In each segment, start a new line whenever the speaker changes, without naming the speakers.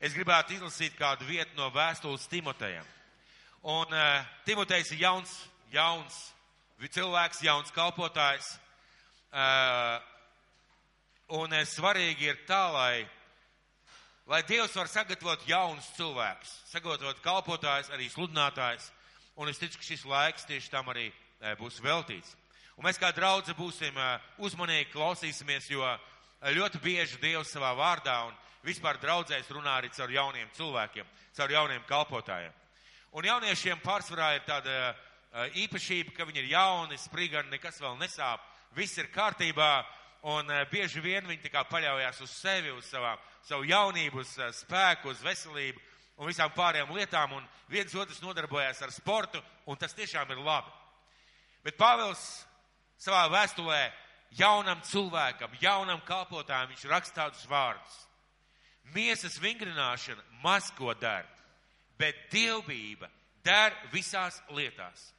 es gribētu izlasīt kādu vietu no vēstules Timotejam. Un uh, Timotejs ir jauns, jauns cilvēks, jauns kalpotājs. Uh, un uh, svarīgi ir tā, lai, lai Dievs var sagatavot jaunus cilvēkus, sagatavot kalpotājus, arī sludinātājus. Un es ticu, ka šis laiks tieši tam arī uh, būs veltīts. Un mēs kā draudze būsim uh, uzmanīgi, klausīsimies, jo uh, ļoti bieži Dievs savā vārdā un vispār draudzēs runā arī caur jauniem cilvēkiem, caur jauniem kalpotājiem. Un jauniešiem pārsvarā ir tāda uh, īpašība, ka viņi ir jauni, sprigani, nekas vēl nesāp, viss ir kārtībā, un uh, bieži vien viņi tā kā paļaujās uz sevi, uz savā, savu jaunību, uz uh, spēku, uz veselību un visām pārējām lietām, un viens otrs nodarbojās ar sportu, un tas tiešām ir labi. Bet Pāvils savā vēstulē jaunam cilvēkam, jaunam kalpotājam, viņš raksta tādus vārdus. Miesas vingrināšana maz ko dara, bet dievbība der visās lietās.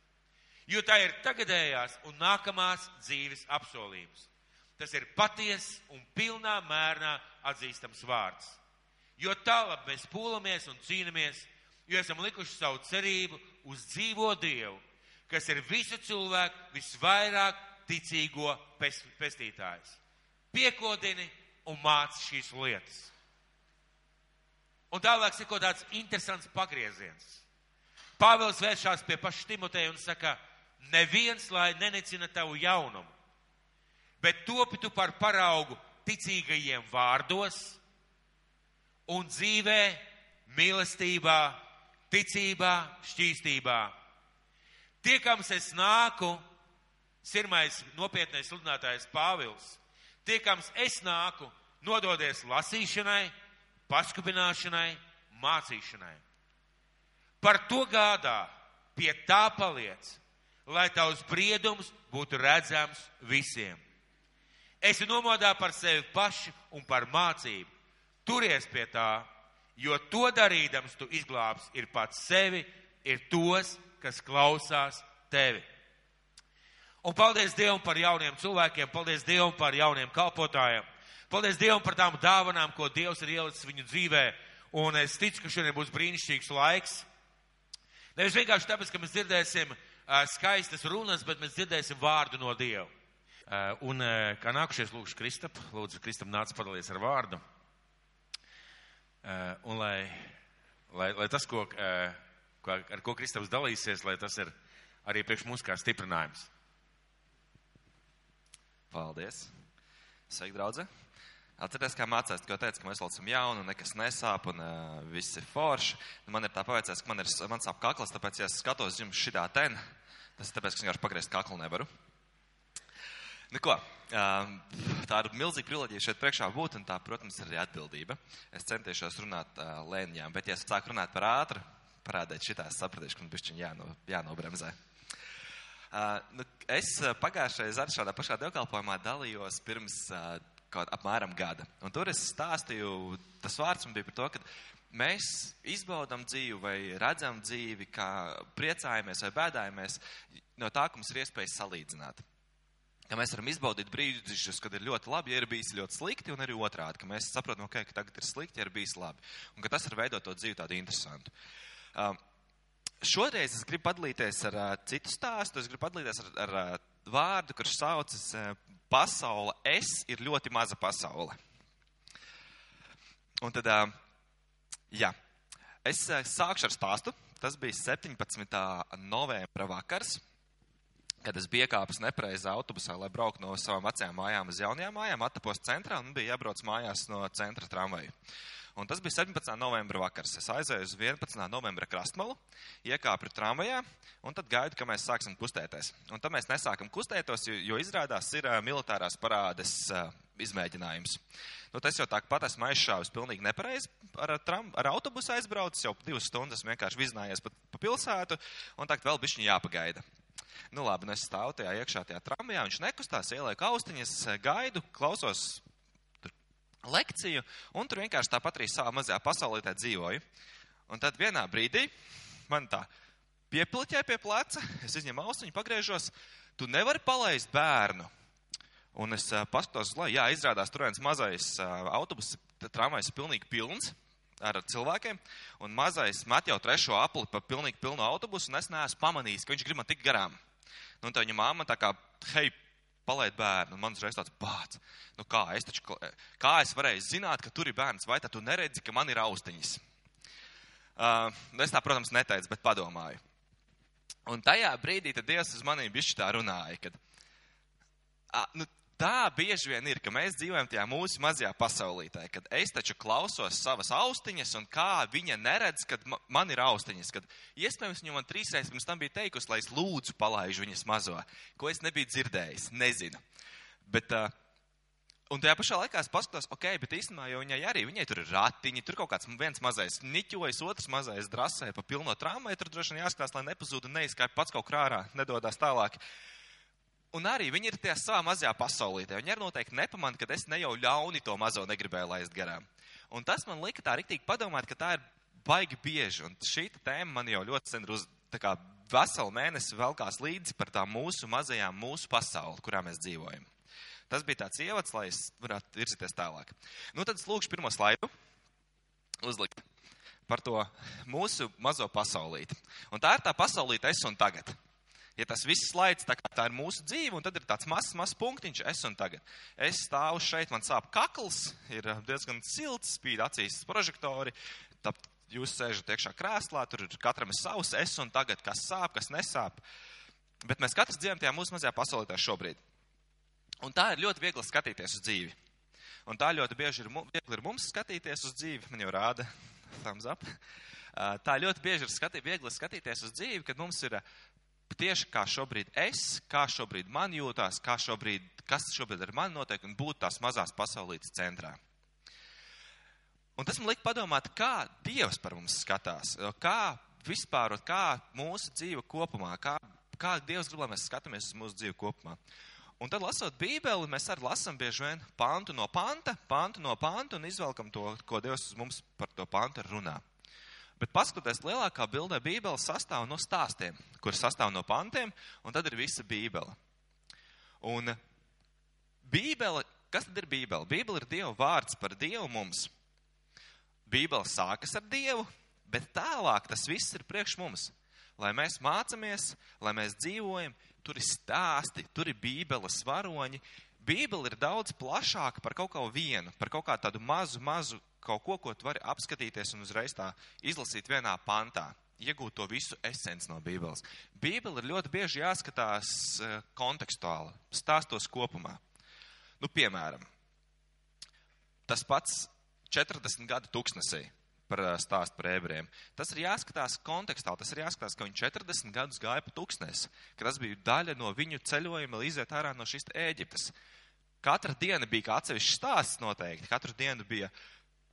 Jo tā ir tagadējās un nākamās dzīves apsolījums. Tas ir paties un pilnā mērnā atzīstams vārds. Jo tālāk mēs pūlamies un cīnāmies, jo esam likuši savu cerību uz dzīvo Dievu, kas ir visu cilvēku visvairāk ticīgo pestītājs. Piekodini un māci šīs lietas. Un tālāk seko tāds interesants pagrieziens. Pāvils vēršās pie paša Timoteja un saka, neviens lai nenecina tavu jaunumu, bet topi tu par paraugu ticīgajiem vārdos un dzīvē, mīlestībā, ticībā, šķīstībā. Tiekams es nāku, sirmais nopietnais sludinātājs Pāvils, tiekams es nāku, nododies lasīšanai, paskubināšanai, mācīšanai. Par to gādā, pie tā paliec, lai tavs briedums būtu redzams visiem. Esi nomodā par sevi pašu un par mācību. Turies pie tā, jo to darīdams tu izglābs ir pats sevi, ir tos, kas klausās tevi. Un paldies Dievam par jauniem cilvēkiem, paldies Dievam par jauniem kalpotājiem. Paldies Dievam par tām dāvanām, ko Dievs ir ielicis viņu dzīvē. Un es ticu, ka šodien būs brīnišķīgs laiks. Nevis vienkārši tāpēc, ka mēs dzirdēsim uh, skaistas runas, bet mēs dzirdēsim vārdu no Dieva. Uh, un uh, kā nākušies lūkšu Kristapu, lūdzu, Kristap nāc padalies ar vārdu. Uh, un lai, lai, lai tas, ko, uh, ko, ar ko Kristaps dalīsies, lai tas ir arī priekš mums kā stiprinājums.
Paldies! Sveiki, draugi! Atcerieties, kā mācās, ko teica, ka mēs jauni un nekas nesāp un uh, viss ir forši. Nu, man ir tā paveicies, ka man ir, man sāp kakls, tāpēc, ja es skatos jums šitā ten, tas ir tāpēc, ka es vienkārši pagriezt kaklu nevaru. Nu ko, uh, tā ir milzīga privileģija šeit priekšā būt un tā, protams, ir arī atbildība. Es centīšos runāt uh, lēņām, bet ja es sāku runāt par ātru, parādēt šitā, es sapratīšu, ka man bišķiņ jāno, jānobremzē. Uh, nu, es pagājušajā arī šādā pašā dievkalpojumā dalījos pirms uh, kaut apmēram gada. Un tur es stāstīju, tas vārds man bija par to, ka mēs izbaudam dzīvi vai redzam dzīvi, kā priecājamies vai bēdājamies no tā, ka mums ir iespējas salīdzināt. Ka mēs varam izbaudīt brīžus, kad ir ļoti labi, ja ir bijis ļoti slikti, un arī otrādi, ka mēs saprotam, okay, ka tagad ir slikti, ja ir bijis labi. Un ka tas var veidot to dzīvi tādu interesantu. Um, šoreiz es gribu padalīties ar uh, citu stāstu, es gribu padalīties ar, ar uh, vārdu, kurš saucas uh, pasaule es ir ļoti maza pasaule. Un tad, jā, es sākšu ar stāstu. Tas bija 17. novembra vakars, kad es biju iekāpis nepreizā autobusā, lai brauktu no savām vecajām mājām uz jaunajām mājām, attapos centrā un bija jābrauc mājās no centra tramvaju. Un tas bija 17. novembra vakars. Es aizēju uz 11. novembra krastmalu, iekāpu tramvajā un tad gaidu, ka mēs sāksim kustēties. Un tad mēs nesākam kustētos, jo, jo izrādās ir militārās parādes izmēģinājums. Nu, tas jau tā pat esmu aizšāvis pilnīgi nepareizi. Ar, tram, ar autobusu aizbraucis, jau divas stundas vienkārši viznājies pa, pa pilsētu, un tagad vēl bišķiņ jāpagaida. Nu labi, nu es stāvu tajā iekšā tajā tramvajā, viņš nekustās, ielieku austiņas, gaidu, klausos lekciju, un tur vienkārši tāpat arī savā mazajā pasaulītē dzīvoju. Un tad vienā brīdī man tā piepliķē pie pleca, es izņemu austiņu, pagriežos, tu nevari palaist bērnu. Un es uh, paskatos, lai, jā, izrādās tur viens mazais uh, autobus, tramvajs ir pilnīgi pilns, ar cilvēkiem, un mazais met jau trešo apli pa pilnīgi pilnu autobusu, un es neesmu pamanījis, ka viņš grib man tik garām. Nu, un tā viņa māma tā kā, hei, palaid bērnu, un man uzreiz tāds bāts. Nu kā, es taču, kā es varēju zināt, ka tur ir bērns, vai tad tu neredzi, ka man ir austiņas? Uh, es tā, protams, neteicu, bet padomāju. Un tajā brīdī Dievs uz maniem bišķi tā runāja, kad, a, nu, tā bieži vien ir, ka mēs dzīvojam tajā mūsu mazajā pasaulītē, kad es taču klausos savas austiņas, un kā viņa neredz, kad man ir austiņas, kad iespējams viņa man trīsreiz pirms tam bija teikusi, lai es lūdzu palaižu viņas mazo, ko es nebiju dzirdējis, nezinu. Bet, uh, un tajā pašā laikā es paskatos, ok, bet īstenībā jau viņai arī, viņai tur ir ratiņi, tur kaut kāds viens mazais niķojas, otrs mazais drasē pa pilno tramvaju, tur droši vien jāskatās, lai nepazūda neizkāp pats kaut krārā, nedodās tālāk. Uh, Un arī viņi ir tajā savā mazajā pasaulītē. Viņi arī noteikti nepamanā, ka es ne jau ļauni to mazo negribēju laist garām. Un tas man lika tā riktīgi padomāt, ka tā ir baigi bieži. Un šī tēma man jau ļoti sen ir uz, tā kā veselu mēnesi velkās līdzi par tām mūsu mazajām, mūsu pasauli, kurā mēs dzīvojam. Tas bija tāds ievads, lai es varētu virzīties tālāk. Nu, tad es lūkšu pirmo slaidu uzlikt par to mūsu mazo pasaulīti. Un tā ir tā pasaulīte es un tagad ja tas viss slaids, tā, tā ir mūsu dzīve, un tad ir tāds mazs, mazs punktiņš, es un tagad. Es stāvu šeit, man sāp kakls, ir uh, diezgan silts, spīd acīs prožektori, tā, jūs sēžat iekšā krēslā, tur ir katram savs es un tagad, kas sāp, kas nesāp. Bet mēs katrs dzīvojam tajā mūsu mazajā pasaulē šobrīd. Un tā ir ļoti viegli skatīties uz dzīvi. Un tā ļoti bieži ir, viegli ir mums skatīties uz dzīvi, man jau rāda thumbs up. Tā ļoti bieži ir skatī, viegli skatīties uz dzīvi, kad mums ir tieši kā šobrīd es, kā šobrīd man jūtās, kā šobrīd, kas šobrīd ar mani notiek un būt tās mazās pasaulītes centrā. Un tas man liek padomāt, kā Dievs par mums skatās, kā vispār, kā mūsu dzīve kopumā, kā, kā Dievs grib, lai mēs skatāmies uz mūsu dzīvi kopumā. Un tad, lasot Bībeli, mēs arī lasām bieži vien pantu no panta, pantu no panta un izvelkam to, ko Dievs mums par to pantu runā. Bet paskatoties lielākā bildē, Bībele sastāv no stāstiem, kur sastāv no pantiem, un tad ir visa Bībele. Un Bībele, kas tad ir Bībele? Bībele ir Dieva vārds par Dievu mums. Bībele sākas ar Dievu, bet tālāk tas viss ir priekš mums. Lai mēs mācāmies, lai mēs dzīvojam, tur ir stāsti, tur ir Bībeles varoņi. Bībele ir daudz plašāka par kaut ko vienu, par kaut kādu mazu, mazu kaut ko, ko tu vari apskatīties un uzreiz tā izlasīt vienā pantā, iegūt to visu esenci no Bībeles. Bībele ir ļoti bieži jāskatās eh, kontekstuāli, stāstos kopumā. Nu, piemēram, tas pats 40 gadu tūkstnesī par eh, stāstu par ebrejiem. Tas ir jāskatās kontekstā, tas ir jāskatās, ka viņi 40 gadus gāja pa tūkstnesi, ka tas bija daļa no viņu ceļojuma, lai iziet ārā no šīs Ēģiptes. Katra diena bija kā atsevišķs stāsts noteikti, katru dienu bija uh,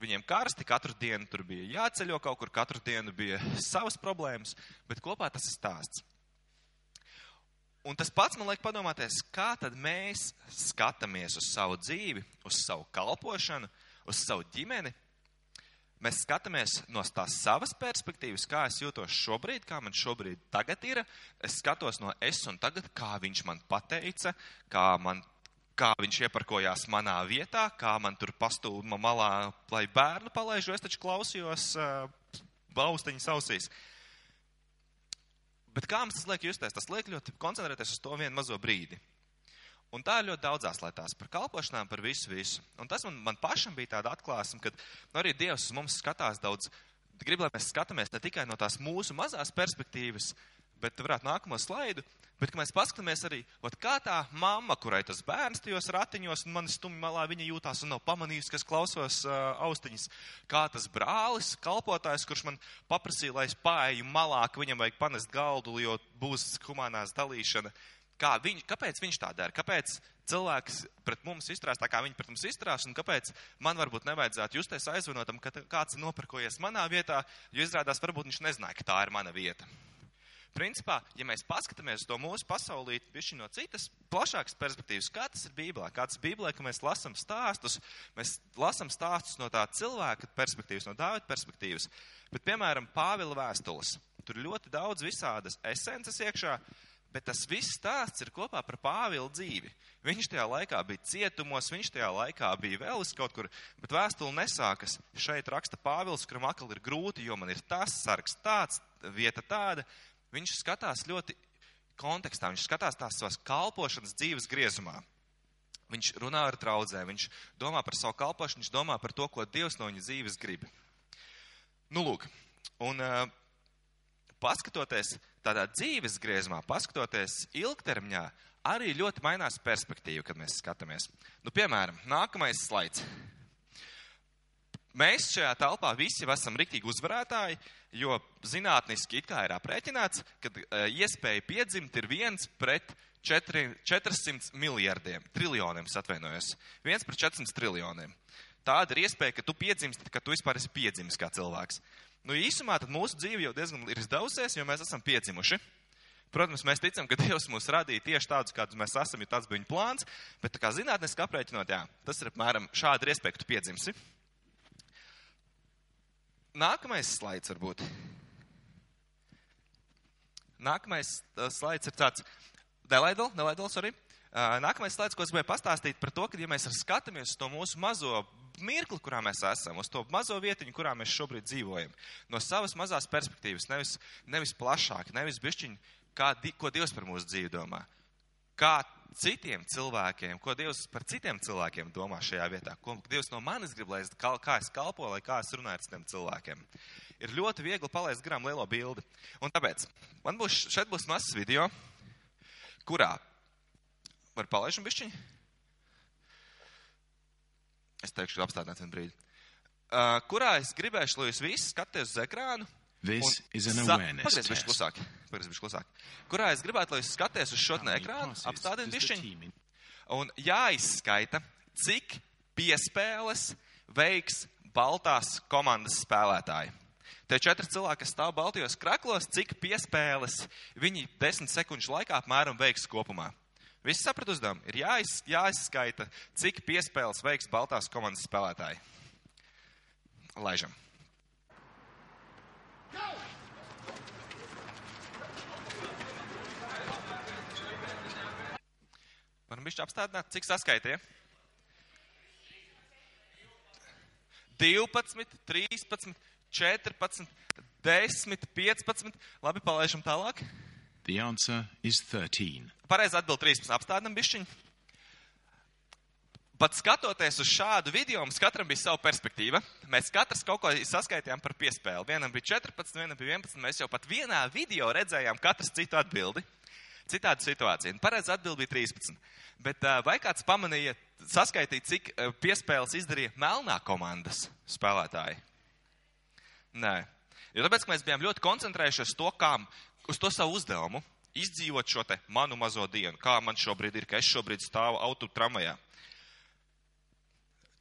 Viņiem karsti, katru dienu tur bija jāceļo kaut kur, katru dienu bija savas problēmas, bet kopā tas ir stāsts. Un tas pats man liek padomāties, kā tad mēs skatāmies uz savu dzīvi, uz savu kalpošanu, uz savu ģimeni. Mēs skatāmies no tās savas perspektīvas, kā es jūtos šobrīd, kā man šobrīd tagad ir. Es skatos no es un tagad, kā viņš man pateica, kā man kā viņš ieparkojās manā vietā, kā man tur pastūma malā, lai bērnu palaižu, es taču klausījos uh, baustiņas ausīs. Bet kā mums tas liek justies? Tas liek ļoti koncentrēties uz to vienu mazo brīdi. Un tā ir ļoti daudzās lietās, par kalpošanām, par visu, visu. Un tas man, man pašam bija tāda atklāsme, ka nu, arī Dievs uz mums skatās daudz, grib, lai mēs skatāmies ne tikai no tās mūsu mazās perspektīvas, bet varētu nākamo slaidu, Bet, kad mēs paskatāmies arī, ot, kā tā mamma, kurai tas bērns tajos ratiņos un mani stumi malā, viņa jūtās un nav pamanījusi, kas klausos uh, austiņas, kā tas brālis, kalpotājs, kurš man paprasīja, lai es pārēju malā, ka viņam vajag panest galdu, jo būs humanās dalīšana. Kā viņ, kāpēc viņš tā dara? Kāpēc cilvēks pret mums izturās tā, kā viņi pret mums izturās, un kāpēc man varbūt nevajadzētu justies aizvanotam, ka kāds ir nopirkojies manā vietā, jo izrādās varbūt viņš nezināja, ka tā ir mana vieta principā, ja mēs paskatāmies to mūsu pasaulīti bišķi no citas plašākas perspektīvas, kā tas ir Bībelē, kā tas ir Bībelē, ka mēs lasam stāstus, mēs lasam stāstus no tā cilvēka perspektīvas, no Dāvida perspektīvas, bet, piemēram, Pāvila vēstules. Tur ļoti daudz visādas esences iekšā, bet tas viss stāsts ir kopā par Pāvila dzīvi. Viņš tajā laikā bija cietumos, viņš tajā laikā bija vēl uz kaut kur, bet vēstule nesākas. Šeit raksta Pāvils, kuram akli ir grūti, jo man ir tas sargs tāds, vieta tāda. Viņš skatās ļoti kontekstā, viņš skatās tās savas kalpošanas dzīves griezumā. Viņš runā ar draudzē, viņš domā par savu kalpošanu, viņš domā par to, ko Dievs no viņa dzīves grib. Nu, lūk, un uh, paskatoties tādā dzīves griezumā, paskatoties ilgtermiņā, arī ļoti mainās perspektīva, kad mēs skatāmies. Nu, piemēram, nākamais slaids. Mēs šajā telpā visi esam riktīgi uzvarētāji, jo zinātniski it kā ir aprēķināts, ka uh, iespēja piedzimt ir viens pret 4, 400 miljardiem, triljoniem, atvainojos. Viens pret 400 triljoniem. Tāda ir iespēja, ka tu piedzimsti, ka tu vispār esi piedzimis kā cilvēks. Nu, īsumā tad mūsu dzīve jau diezgan ir izdevusies, jo mēs esam piedzimuši. Protams, mēs ticam, ka Dievs mūs radīja tieši tādus, kādus mēs esam, jo tāds bija viņa plāns, bet tā kā zinātniski aprēķinot, jā, tas ir apmēram šādi ir iespēja, ka tu piedzimsi. Nākamais slaids varbūt. Nākamais uh, slaids ir tāds, nelaidol, nelaidol, sorry. Uh, nākamais slaids, ko es gribēju pastāstīt par to, ka, ja mēs skatāmies uz to mūsu mazo mirkli, kurā mēs esam, uz to mazo vietiņu, kurā mēs šobrīd dzīvojam, no savas mazās perspektīvas, nevis, nevis plašāk, nevis bišķiņi, kā, ko Dievs par mūsu dzīvi domā, kā citiem cilvēkiem, ko Dievs par citiem cilvēkiem domā šajā vietā, ko Dievs no manis grib, lai es, kā es kalpoju, lai kā es runāju ar citiem cilvēkiem. Ir ļoti viegli palaist garām lielo bildi. Un tāpēc man būs, šeit būs mazs video, kurā var palaišam bišķiņu? Es teikšu, apstādināt vienu brīdi. Uh, kurā es gribēšu, lai jūs visi skaties uz ekrānu.
This is an awareness
Pagaidiet, bišķi klusāk. Pagaidiet, bišķi klusāk. Kurā es gribētu, lai jūs skaties uz šo ekrānu,
the
bišķiņu. Un jāizskaita, cik piespēles veiks Baltās komandas spēlētāji. Tie četri cilvēki, kas stāv Baltijos kraklos, cik piespēles viņi desmit sekundžu laikā apmēram veiks kopumā. Visi saprat uzdevumu. Ir jāiz, jāizskaita, cik piespēles veiks Baltās komandas spēlētāji. Laižam. Varam bišķi apstādināt, cik saskaitīja? 12, 13, 14, 10, 15. Labi, palaižam tālāk.
The answer is 13.
Pareizi atbild 13. Apstādinam bišķiņu. Pat skatoties uz šādu video, mums katram bija sava perspektīva. Mēs katrs kaut ko saskaitījām par piespēli. Vienam bija 14, vienam bija 11. Mēs jau pat vienā video redzējām katrs citu atbildi. Citāda situācija. Pareizi atbild bija 13. Bet vai kāds pamanīja saskaitīt, cik piespēles izdarīja melnā komandas spēlētāji? Nē. Jo tāpēc, ka mēs bijām ļoti koncentrējušies to, kā, uz to savu uzdevumu, izdzīvot šo te manu mazo dienu, kā man šobrīd ir, ka es šobrīd stāvu auto tramvajā.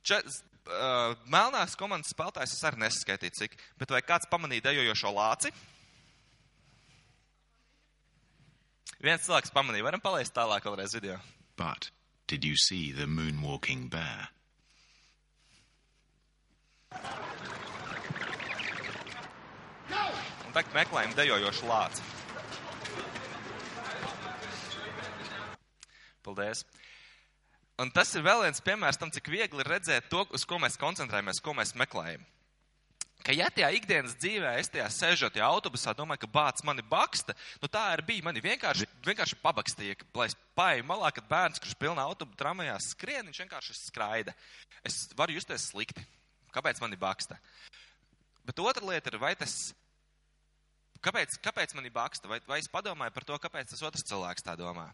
Če, uh, melnās komandas spēlētājs es arī nesaskaitīju cik, bet vai kāds pamanīja dejojošo lāci? Viens cilvēks pamanīja, varam palaist tālāk vēlreiz video.
But did you see the moonwalking bear?
Un tagad meklējam dejojošu lāci. Paldies. Un tas ir vēl viens piemērs tam, cik viegli ir redzēt to, uz ko mēs koncentrējamies, ko mēs meklējam. Ka ja tajā ikdienas dzīvē es tajā sēžot tajā autobusā, domāju, ka bāc mani baksta, nu tā arī bija. Mani vienkārši, vienkārši pabakstīja, ka, lai es paeju malā, kad bērns, kurš pilnā autobusu tramvajā skrien, viņš vienkārši skraida. Es varu justies slikti. Kāpēc mani baksta? Bet otra lieta ir, vai tas Kāpēc, kāpēc man ir baksta? Vai, vai es padomāju par to, kāpēc tas otrs cilvēks tā domā?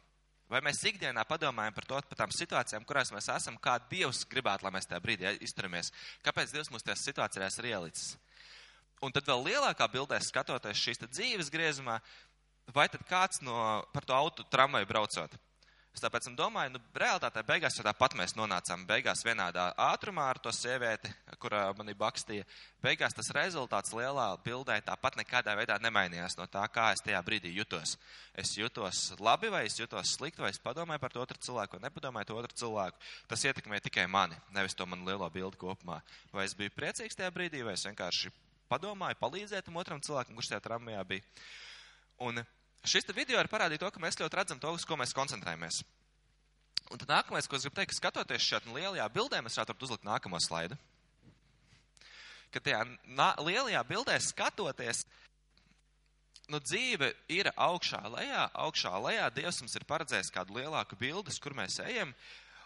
Vai mēs ikdienā padomājam par to, par tām situācijām, kurās mēs esam, kā Dievs gribētu, lai mēs tajā brīdī izturamies? Kāpēc Dievs mūs tajās situācijās ir ielicis? Un tad vēl lielākā bildē skatoties šīs dzīves griezumā, vai tad kāds no, par to auto tramvaju braucot? Es tāpēc domāju, nu, realitātē beigās jau tāpat mēs nonācām beigās vienādā ātrumā ar to sievieti, kurā manī bakstīja. Beigās tas rezultāts lielā bildē tāpat nekādā veidā nemainījās no tā, kā es tajā brīdī jutos. Es jutos labi vai es jutos slikti, vai es padomāju par to otru cilvēku vai nepadomāju to otru cilvēku. Tas ietekmē tikai mani, nevis to manu lielo bildi kopumā. Vai es biju priecīgs tajā brīdī, vai es vienkārši padomāju, palīdzēt tam otram cilvēkam, kurš tajā tramvajā bija. Un šis video ir parādīt to, ka mēs ļoti redzam to, uz ko mēs koncentrējamies. Un tad nākamais, ko es gribu teikt, ka skatoties šajā lielajā bildē, mēs varētu uzlikt nākamo slaidu. Ka tajā lielajā bildē skatoties, nu, dzīve ir augšā lejā, augšā lejā. Dievs mums ir paredzējis kādu lielāku bildes, kur mēs ejam.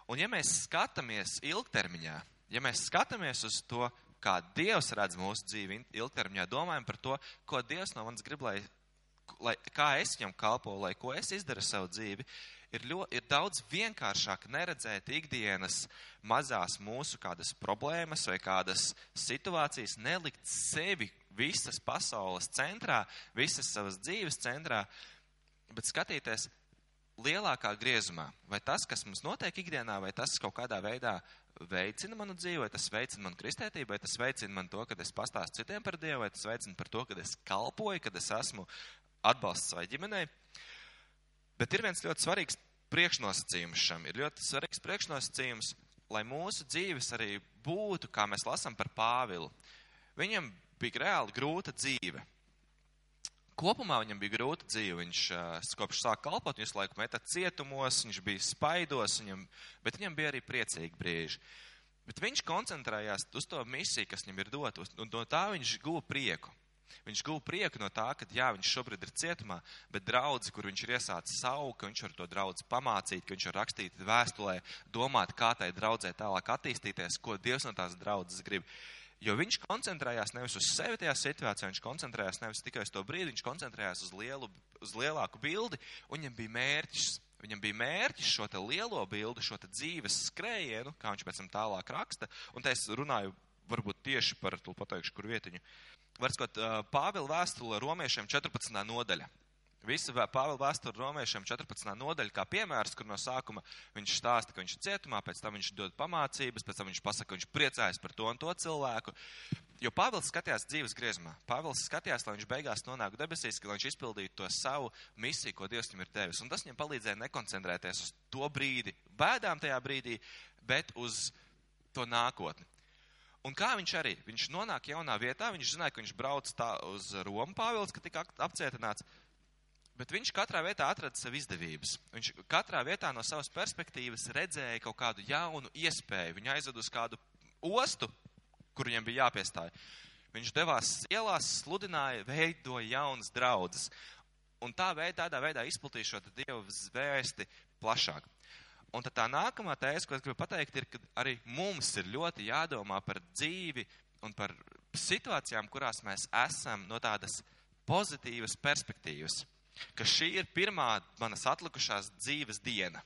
Un ja mēs skatāmies ilgtermiņā, ja mēs skatāmies uz to, kā Dievs redz mūsu dzīvi ilgtermiņā, domājam par to, ko Dievs no manis grib, lai, lai kā es viņam kalpoju, lai ko es izdaru savu dzīvi, ir, ļo, ir daudz vienkāršāk neredzēt ikdienas mazās mūsu kādas problēmas vai kādas situācijas, nelikt sevi visas pasaules centrā, visas savas dzīves centrā, bet skatīties lielākā griezumā. Vai tas, kas mums notiek ikdienā, vai tas kaut kādā veidā veicina manu dzīvi, vai tas veicina manu kristētību, vai tas veicina man to, ka es pastāstu citiem par Dievu, vai tas veicina par to, ka es kalpoju, kad es esmu atbalsts savai ģimenei. Bet ir viens ļoti svarīgs priekšnosacījums šam. Ir ļoti svarīgs priekšnosacījums, lai mūsu dzīves arī būtu, kā mēs lasām par Pāvilu. Viņam bija reāli grūta dzīve. Kopumā viņam bija grūta dzīve. Viņš uh, kopš sāka kalpot, visu laiku metā cietumos, viņš bija spaidos, viņam, bet viņam bija arī priecīgi brīži. Bet viņš koncentrējās uz to misiju, kas viņam ir dota, un no tā viņš guva prieku. Viņš guva prieku no tā, ka jā, viņš šobrīd ir cietumā, bet draudzi, kur viņš ir iesācis savu, ka viņš var to draudzi pamācīt, ka viņš var rakstīt vēstulē, domāt, kā tai draudzē tālāk attīstīties, ko Dievs no tās draudzes grib. Jo viņš koncentrējās nevis uz sevi tajā situācijā, viņš koncentrējās nevis tikai uz to brīdi, viņš koncentrējās uz, lielu, uz lielāku bildi, un viņam bija mērķis. Viņam bija mērķis šo lielo bildi, šo dzīves skrējienu, kā viņš pēc tam tālāk raksta, un te es runāju varbūt tieši par, to pateikšu, kur vietiņu. Var skot, Pāvila vēstule romiešiem 14. nodaļa. Visa Pāvila vēsture romiešiem 14. nodaļa, kā piemērs, kur no sākuma viņš stāsta, ka viņš ir cietumā, pēc tam viņš dod pamācības, pēc tam viņš pasaka, ka viņš priecājas par to un to cilvēku. Jo Pāvils skatījās dzīves griezumā. Pāvils skatījās, lai viņš beigās nonāktu debesīs, lai viņš izpildītu to savu misiju, ko Dievs viņam ir devis. Un tas viņam palīdzēja nekoncentrēties uz to brīdi, bēdām tajā brīdī, bet uz to nākotni. Un kā viņš arī, viņš nonāk jaunā vietā, viņš zināja, ka viņš brauc tā uz Romu Pāvils, ka tika apcietināts. Bet viņš katrā vietā atrada sev izdevības. Viņš katrā vietā no savas perspektīvas redzēja kaut kādu jaunu iespēju. Viņu aizved uz kādu ostu, kur viņam bija jāpiestāj. Viņš devās ielās, sludināja, veidoja jaunas draudzes. Un tā veidā, tādā veidā izplatīja šo dievu zvēsti plašāk. Un tad tā nākamā tēze, ko es gribu pateikt, ir, ka arī mums ir ļoti jādomā par dzīvi un par situācijām, kurās mēs esam no tādas pozitīvas perspektīvas ka šī ir pirmā manas atlikušās dzīves diena.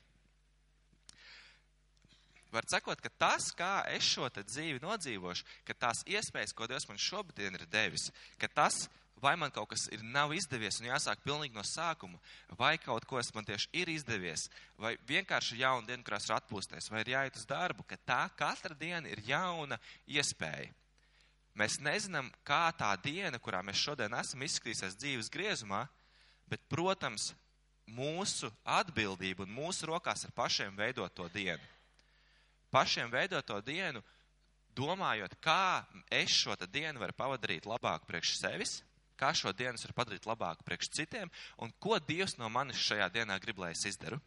Var sakot, ka tas, kā es šo dzīvi nodzīvošu, ka tās iespējas, ko Dievs man šobrīd ir devis, ka tas, vai man kaut kas ir nav izdevies un jāsāk pilnīgi no sākuma, vai kaut ko man tieši ir izdevies, vai vienkārši jauna diena, kurās var atpūsties, vai ir jāiet uz darbu, ka tā katra diena ir jauna iespēja. Mēs nezinām, kā tā diena, kurā mēs šodien esam, izskatīsies dzīves griezumā, Bet, protams, mūsu atbildība un mūsu rokās ir pašiem veidot to dienu. Pašiem veidot to dienu, domājot, kā es šo dienu varu pavadīt labāk priekš sevis, kā šo dienu varu padarīt labāk priekš citiem, un ko Dievs no manis šajā dienā grib, lai es izdaru.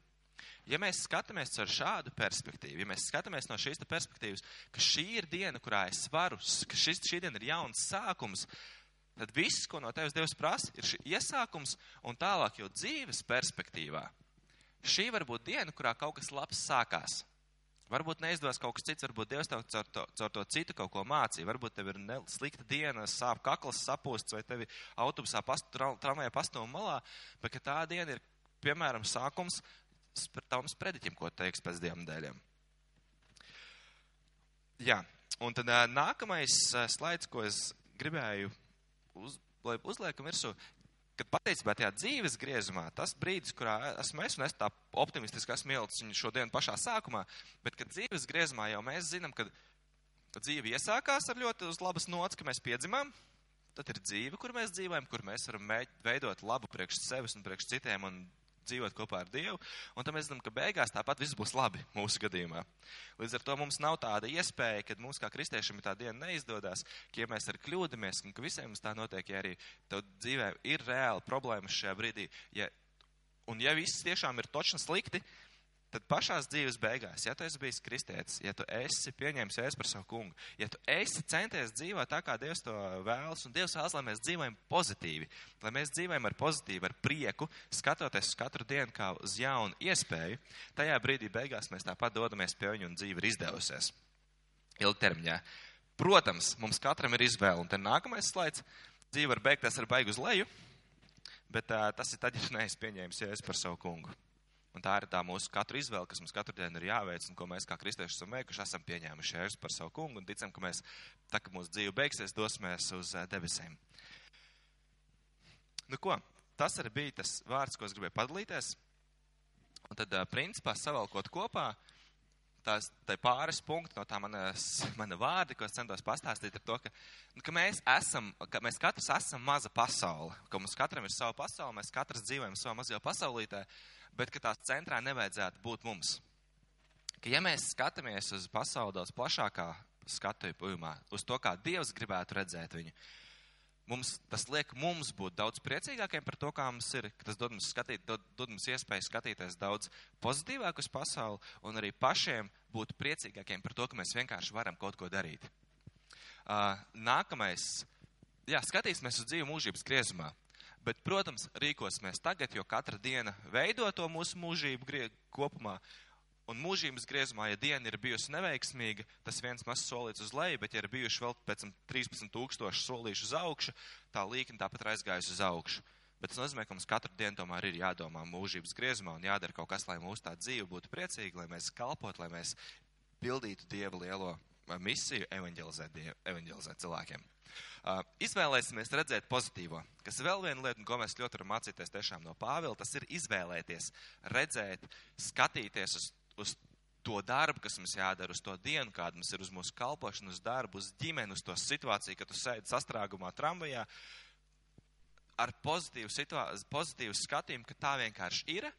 Ja mēs skatāmies ar šādu perspektīvu, ja mēs skatāmies no šīs perspektīvas, ka šī ir diena, kurā es varu, ka šis, šī diena ir jauns sākums, tad viss, ko no tevis Dievs prasa, ir šī iesākums un tālāk jau dzīves perspektīvā. Šī var būt diena, kurā kaut kas labs sākās. Varbūt neizdodas kaut kas cits, varbūt Dievs tev caur to, caur to citu kaut ko mācīja. Varbūt tev ir ne, slikta diena, sāp kakls, sapūsts, vai tevi autobusā past, tramvajā pastāv malā, bet tā diena ir, piemēram, sākums tavam sprediķim, ko teiks pēc divām dēļiem. Jā, un tad nākamais slaids, ko es gribēju uz, lai uzliekam virsū, kad patiesībā tajā dzīves griezumā, tas brīdis, kurā esmu es, un es tā optimistiski esmu ielicis šodien pašā sākumā, bet kad dzīves griezumā jau mēs zinām, ka dzīve iesākās ar ļoti uz labas nots, ka mēs piedzimām, tad ir dzīve, kur mēs dzīvojam, kur mēs varam veidot labu priekš sevis un priekš citiem un dzīvot kopā ar Dievu, un tad mēs zinām, ka beigās tāpat viss būs labi mūsu gadījumā. Līdz ar to mums nav tāda iespēja, kad mums kā kristiešiem tā diena neizdodas, ka ja mēs arī kļūdamies, un ka visiem mums tā notiek, ja arī tev dzīvē ir reāli problēmas šajā brīdī, ja, un ja viss tiešām ir točni slikti, tad pašās dzīves beigās, ja tu esi bijis kristietis, ja tu esi pieņēmis jēzu par savu kungu, ja tu esi centies dzīvot tā, kā Dievs to vēlas, un Dievs vēlas, lai mēs dzīvojam pozitīvi, lai mēs dzīvojam ar pozitīvu, ar prieku, skatoties uz katru dienu kā uz jaunu iespēju, tajā brīdī beigās mēs tāpat dodamies pie viņa un dzīve ir izdevusies. Ilgtermiņā. Protams, mums katram ir izvēle, un te nākamais slaids, dzīve var beigties ar baigu uz leju, bet uh, tas ir tad, ja neesi pieņēmis jēzu par savu kungu. Un tā ir tā mūsu katru izvēle, kas mums katru dienu ir jāveic, un ko mēs kā kristieši esam veikuši, esam pieņēmuši jēzus par savu kungu un ticam, ka mēs, tā kā mūsu dzīve beigsies, dosimies uz eh, debesīm. Nu ko, tas arī bija tas vārds, ko es gribēju padalīties. Un tad, eh, principā, savalkot kopā, tās tā pāris punkti no tā manas, mana vārda, ko es centos pastāstīt, ir to, ka, nu, ka mēs esam, ka mēs katrs esam maza pasaule, ka mums katram ir sava pasaule, mēs katrs dzīvojam savā mazajā pasaulītē, bet ka tās centrā nevajadzētu būt mums. Ka ja mēs skatāmies uz pasauli daudz plašākā skatījumā, uz to, kā Dievs gribētu redzēt viņu, mums, tas liek mums būt daudz priecīgākiem par to, kā mums ir, tas dod mums, skatīt, dod, dod mums iespēju skatīties daudz pozitīvāk uz pasauli un arī pašiem būt priecīgākiem par to, ka mēs vienkārši varam kaut ko darīt. Uh, nākamais, jā, skatīsimies uz dzīvu mūžības griezumā. Bet, protams, rīkosimies tagad, jo katra diena veido to mūsu mūžību kopumā. Un mūžības griezumā, ja diena ir bijusi neveiksmīga, tas viens mazs solīts uz leju, bet ja ir bijuši vēl pēc tam 13 tūkstoši solīšu uz augšu, tā līkne tāpat ir aizgājusi uz augšu. Bet tas nozīmē, ka mums katru dienu tomēr ir jādomā mūžības griezumā un jādara kaut kas, lai mūsu tā dzīve būtu priecīga, lai mēs kalpot, lai mēs pildītu Dieva lielo misiju evanģelizēt, dievu, evanģelizēt cilvēkiem. Uh, izvēlēsimies redzēt pozitīvo, kas ir vēl viena lieta, ko mēs ļoti varam mācīties tiešām no Pāvila, tas ir izvēlēties, redzēt, skatīties uz, uz to darbu, kas mums jādara, uz to dienu, kāda mums ir uz mūsu kalpošanu, uz darbu, uz ģimeni, uz to situāciju, kad tu sēdi sastrāgumā tramvajā, ar pozitīvu, situā, pozitīvu skatījumu, ka tā vienkārši ir.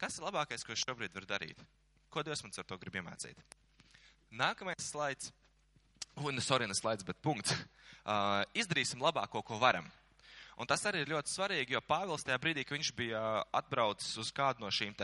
Kas ir labākais, ko es šobrīd varu darīt? Ko Dievs man ar to grib iemācīt? Nākamais slaids un sorry, ne slaids, bet punkts. Uh, izdarīsim labāko, ko varam. Un tas arī ir ļoti svarīgi, jo Pāvils tajā brīdī, kad viņš bija atbraucis uz kādu no šīm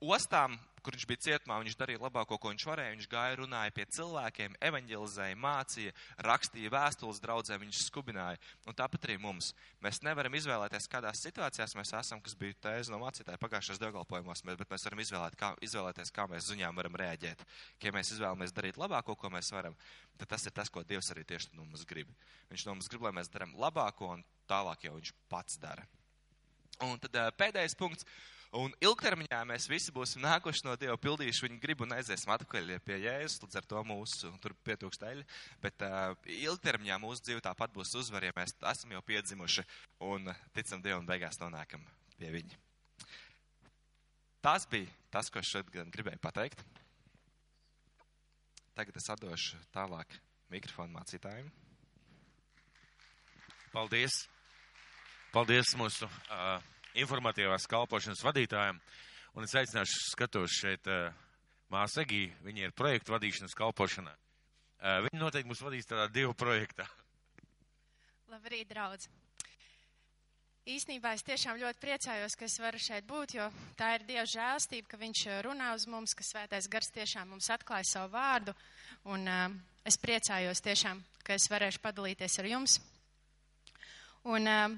ostām, kur viņš bija cietumā, viņš darīja labāko, ko viņš varēja. Viņš gāja, runāja pie cilvēkiem, evanģelizēja, mācīja, rakstīja vēstules draudzēm, viņš skubināja. Un tāpat arī mums. Mēs nevaram izvēlēties, kādās situācijās mēs esam, kas bija tēze no mācītāja pagājušajos dievkalpojumos, bet mēs varam izvēlēt, kā, izvēlēties, kā mēs ziņām varam rēģēt. Ja mēs izvēlamies darīt labāko, ko mēs varam, tad tas ir tas, ko Dievs arī tieši no mums grib. Viņš no mums grib, lai mēs darām labāko, un tālāk jau viņš pats dara. Un tad pēdējais punkts. Un ilgtermiņā mēs visi būsim nākuši no Dieva, pildījuši viņa gribu un aiziesim atpakaļ pie Jēzus, līdz ar to mūsu tur pietūkst eļļa. Bet uh, ilgtermiņā mūsu dzīve tāpat būs uzvar, ja mēs esam jau piedzimuši un ticam Dievam un beigās nonākam pie viņa. Tas bija tas, ko es šodien gribēju pateikt. Tagad es atdošu tālāk mikrofonu mācītājiem.
Paldies! Paldies mūsu! Uh informatīvās kalpošanas vadītājiem. Un es aicināšu skatos šeit uh, māsu Egī, viņa ir projektu vadīšanas kalpošanā. Uh, viņa noteikti mūs vadīs tādā divu projektā.
Labrīt, draudz! Īsnībā es tiešām ļoti priecājos, ka es varu šeit būt, jo tā ir Dieva žēlstība, ka Viņš runā uz mums, ka Svētais Gars tiešām mums atklāja savu vārdu. Un uh, es priecājos tiešām, ka es varēšu padalīties ar jums. Un uh,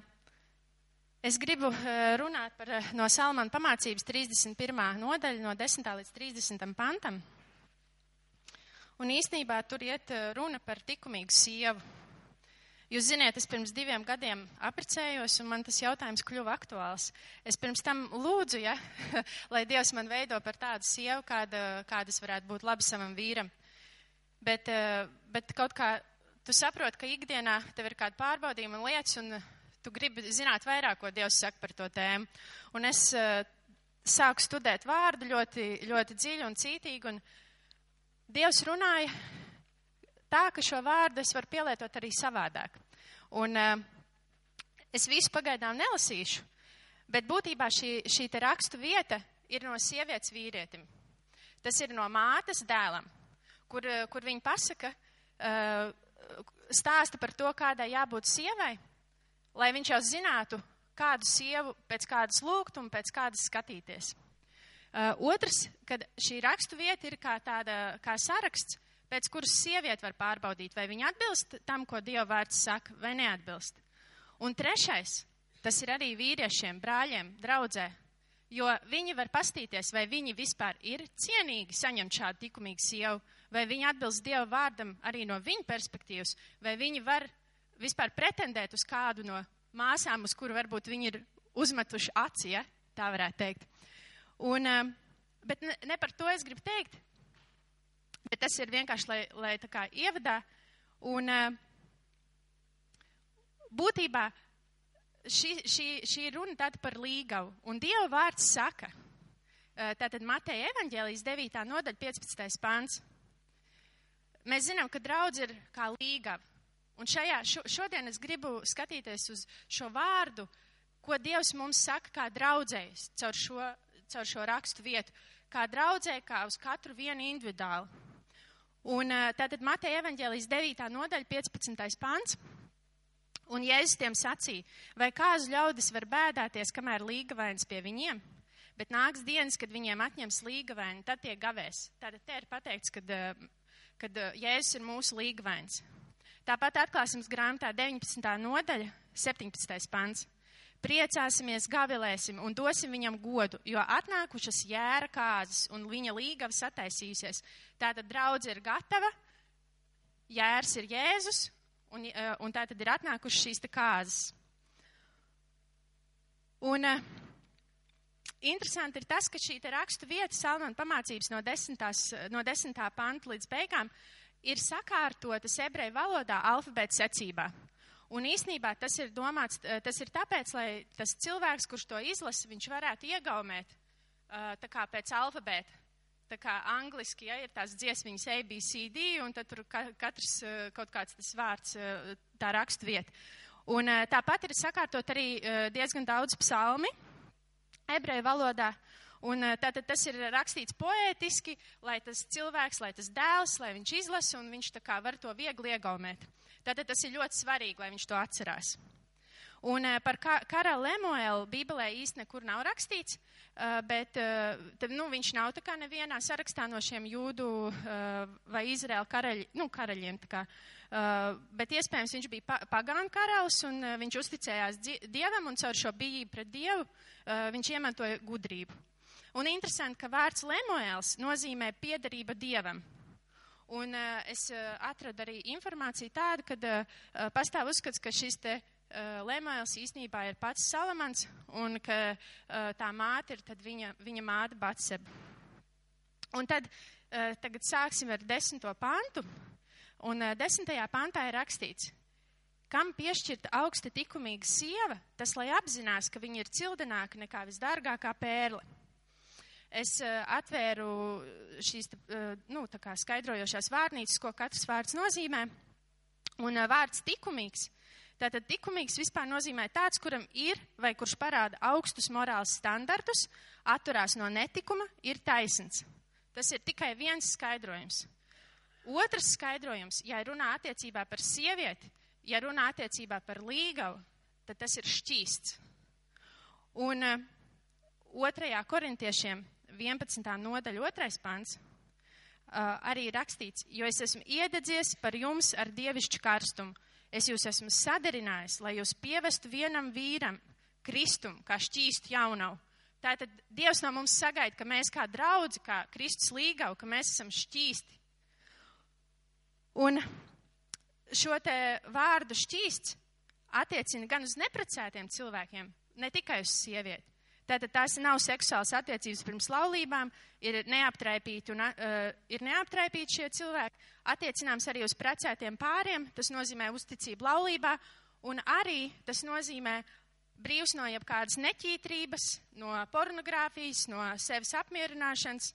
Es gribu eh, runāt par eh, no Salmana pamācības 31. nodaļu, no 10. līdz 30. pantam. Un īsnībā tur iet eh, runa par likumīgu sievu. Jūs ziniet, es pirms diviem gadiem apprecējos, un man tas jautājums kļuva aktuāls. Es pirms tam lūdzu, ja, lai Dievs man veido par tādu sievu, kāda, kādas varētu būt labi savam vīram. Bet, bet kaut kā tu saproti, ka ikdienā tev ir kāda pārbaudījuma lietas, un tu gribi zināt vairāk, ko Dievs saka par to tēmu. Un es uh, sāku studēt vārdu ļoti, ļoti dziļi un cītīgi, un Dievs runāja tā, ka šo vārdu es varu pielietot arī savādāk. Un uh, es visu pagaidām nelasīšu, Bet būtībā šī, šī te rakstu vieta ir no sievietes vīrietim. Tas ir no mātes dēlam, kur, eh, kur viņa pasaka, uh, stāsta par to, kādai jābūt sievai, lai viņš jau zinātu, kādu sievu pēc kādas lūgt un pēc kādas skatīties. Uh, otrs, kad šī rakstu vieta ir kā tāda, kā saraksts, pēc kuras sieviete var pārbaudīt, vai viņa atbilst tam, ko Dieva vārds saka, vai neatbilst. Un trešais, tas ir arī vīriešiem, brāļiem, draudzē, jo viņi var pastīties, vai viņi vispār ir cienīgi saņemt šādu likumīgu sievu, vai viņi atbilst Dieva vārdam arī no viņa perspektīvas, vai viņi var vispār pretendēt uz kādu no māsām, uz kuru varbūt viņi ir uzmetuši aci, ja? tā varētu teikt. Un, um, bet ne, ne par to es gribu teikt, bet tas ir vienkārši, lai, lai tā kā ievadā. Un um, būtībā šī, šī, šī runa tāda par līgavu. Un Dieva vārds saka, uh, tātad Mateja evaņģēlijas 9. nodaļa 15. pants. Mēs zinām, ka draudz ir kā līgava. Un šajā, šo, šodien es gribu skatīties uz šo vārdu, ko Dievs mums saka kā draudzējs caur šo, caur šo rakstu vietu. Kā draudzē, kā uz katru vienu individuāli. Un uh, tātad Mateja evaņģēlijas 9. nodaļa 15. pants. Un Jēzus tiem sacīja, vai kāzu ļaudis var bēdāties, kamēr līgavains pie viņiem? Bet nāks dienas, kad viņiem atņems līgavaini, tad tie gavēs. Tātad te ir pateikts, kad, kad Jēzus ir mūsu līgavains. Tāpat atklāsmes grāmatā 19. nodaļa, 17. pants. Priecāsimies, gavilēsim un dosim viņam godu, jo atnākušas jēra kāzas un viņa līgava sataisījusies. Tātad draudz ir gatava, jērs ir Jēzus un, eh, un tātad ir atnākušas šīs te kāzas. Un uh, interesanti ir tas, ka šī rakstu vieta Salmana pamācības no, desmitās, no desmitā panta līdz beigām ir sakārtotas ebreju valodā alfabēta secībā. Un īsnībā tas ir domāts, tas ir tāpēc, lai tas cilvēks, kurš to izlasa, viņš varētu iegaumēt tā kā pēc alfabēta. Tā kā angliski, ja ir tās dziesmiņas ABCD, un tad tur katrs kaut kāds tas vārds, tā rakstvieta. Un tāpat ir sakārtot arī diezgan daudz psalmi ebreju valodā. Un tātad tas ir rakstīts poētiski, lai tas cilvēks, lai tas dēls, lai viņš izlasa un viņš tā kā var to viegli iegaumēt. Tātad tas ir ļoti svarīgi, lai viņš to atcerās. Un par karalu Lemuelu Bībelē īsti nekur nav rakstīts, bet tad, nu, viņš nav tā kā nevienā sarakstā no šiem jūdu vai Izraēla karaļi, nu, karaļiem. Kā, bet iespējams viņš bija pagānu karalis un viņš uzticējās Dievam un caur šo bijību pret Dievu viņš iemantoja gudrību. Un interesanti, ka vārds Lemuēls nozīmē piedarība Dievam. Un uh, es uh, atradu arī informāciju tādu, ka uh, pastāv uzskats, ka šis te uh, Lemuēls īstenībā ir pats Salamans un ka uh, tā māte ir tad viņa, viņa māte Batseba. Un tad uh, tagad sāksim ar desmito pantu. Un uh, desmitajā pantā ir rakstīts, kam piešķirta augsta likumīga sieva, tas lai apzinās, ka viņa ir cildenāka nekā visdārgākā pērle es uh, atvēru šīs uh, nu, skaidrojošās vārnīcas, ko katrs vārds nozīmē. Un uh, vārds likumīgs. Tātad likumīgs vispār nozīmē tāds, kuram ir vai kurš parāda augstus morāls standartus, atturās no netikuma, ir taisns. Tas ir tikai viens skaidrojums. Otrs skaidrojums, ja runā attiecībā par sievieti, ja runā attiecībā par līgavu, tad tas ir šķīsts. Un otrajā korintiešiem 11. nodaļa, otrais pants, uh, arī rakstīts, jo es esmu iededzies par jums ar dievišķu karstumu. Es jūs esmu sadarinājis, lai jūs pievestu vienam vīram kristumu, kā šķīstu jaunavu. Tātad Dievs no mums sagaida, ka mēs kā draudzi, kā Kristus līgavu, ka mēs esam šķīsti. Un šo te vārdu šķīsts attiecina gan uz neprecētiem cilvēkiem, ne tikai uz sievieti. Tātad tās nav seksuālas attiecības pirms laulībām, ir neaptraipīti, un, uh, ir neaptraipīti šie cilvēki. Attiecināms arī uz precētiem pāriem, tas nozīmē uzticību laulībā, un arī tas nozīmē brīvs no jebkādas neķītrības, no pornogrāfijas, no sevis apmierināšanas,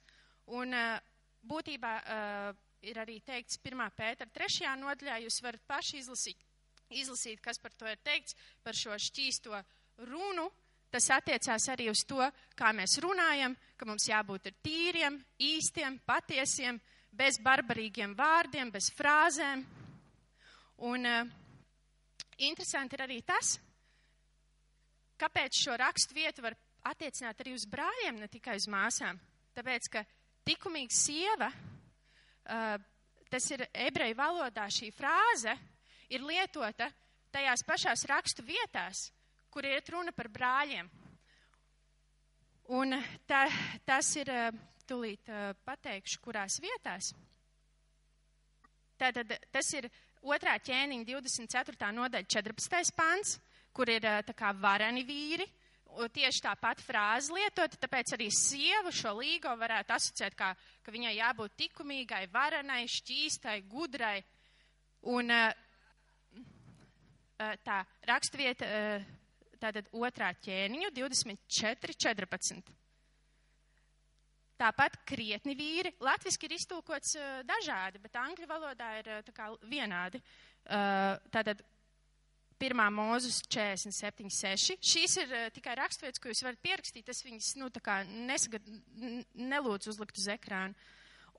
un uh, būtībā uh, ir arī teikts 1. pētera 3. nodaļā, jūs varat paši izlasīt, izlasīt, kas par to ir teikts, par šo šķīsto runu, tas attiecās arī uz to, kā mēs runājam, ka mums jābūt ir tīriem, īstiem, patiesiem, bez barbarīgiem vārdiem, bez frāzēm. Un uh, interesanti ir arī tas, kāpēc šo rakstu vietu var attiecināt arī uz brāļiem, ne tikai uz māsām. Tāpēc, ka likumīga sieva, uh, tas ir ebreju valodā šī frāze, ir lietota tajās pašās rakstu vietās, kur iet runa par brāļiem. Un tā, tas ir, tūlīt pateikšu, kurās vietās. Tātad tas ir otrā ķēniņa 24. nodaļa 14. pants, kur ir tā kā vareni vīri, tieši tā pati frāze lietot, tāpēc arī sievu šo līgo varētu asociēt kā, ka viņai jābūt likumīgai, varenai, šķīstai, gudrai. Un tā rakstvieta tātad otrā ķēniņu 24, 14. Tāpat krietni vīri. Latviski ir iztulkots uh, dažādi, bet angļu valodā ir uh, tā kā vienādi. Uh, tātad pirmā mūzus 47, 6. Šīs ir tikai raksturvietas, ko jūs varat pierakstīt. Es viņas, nu, tā kā nesagad, nelūdzu uzlikt uz ekrānu.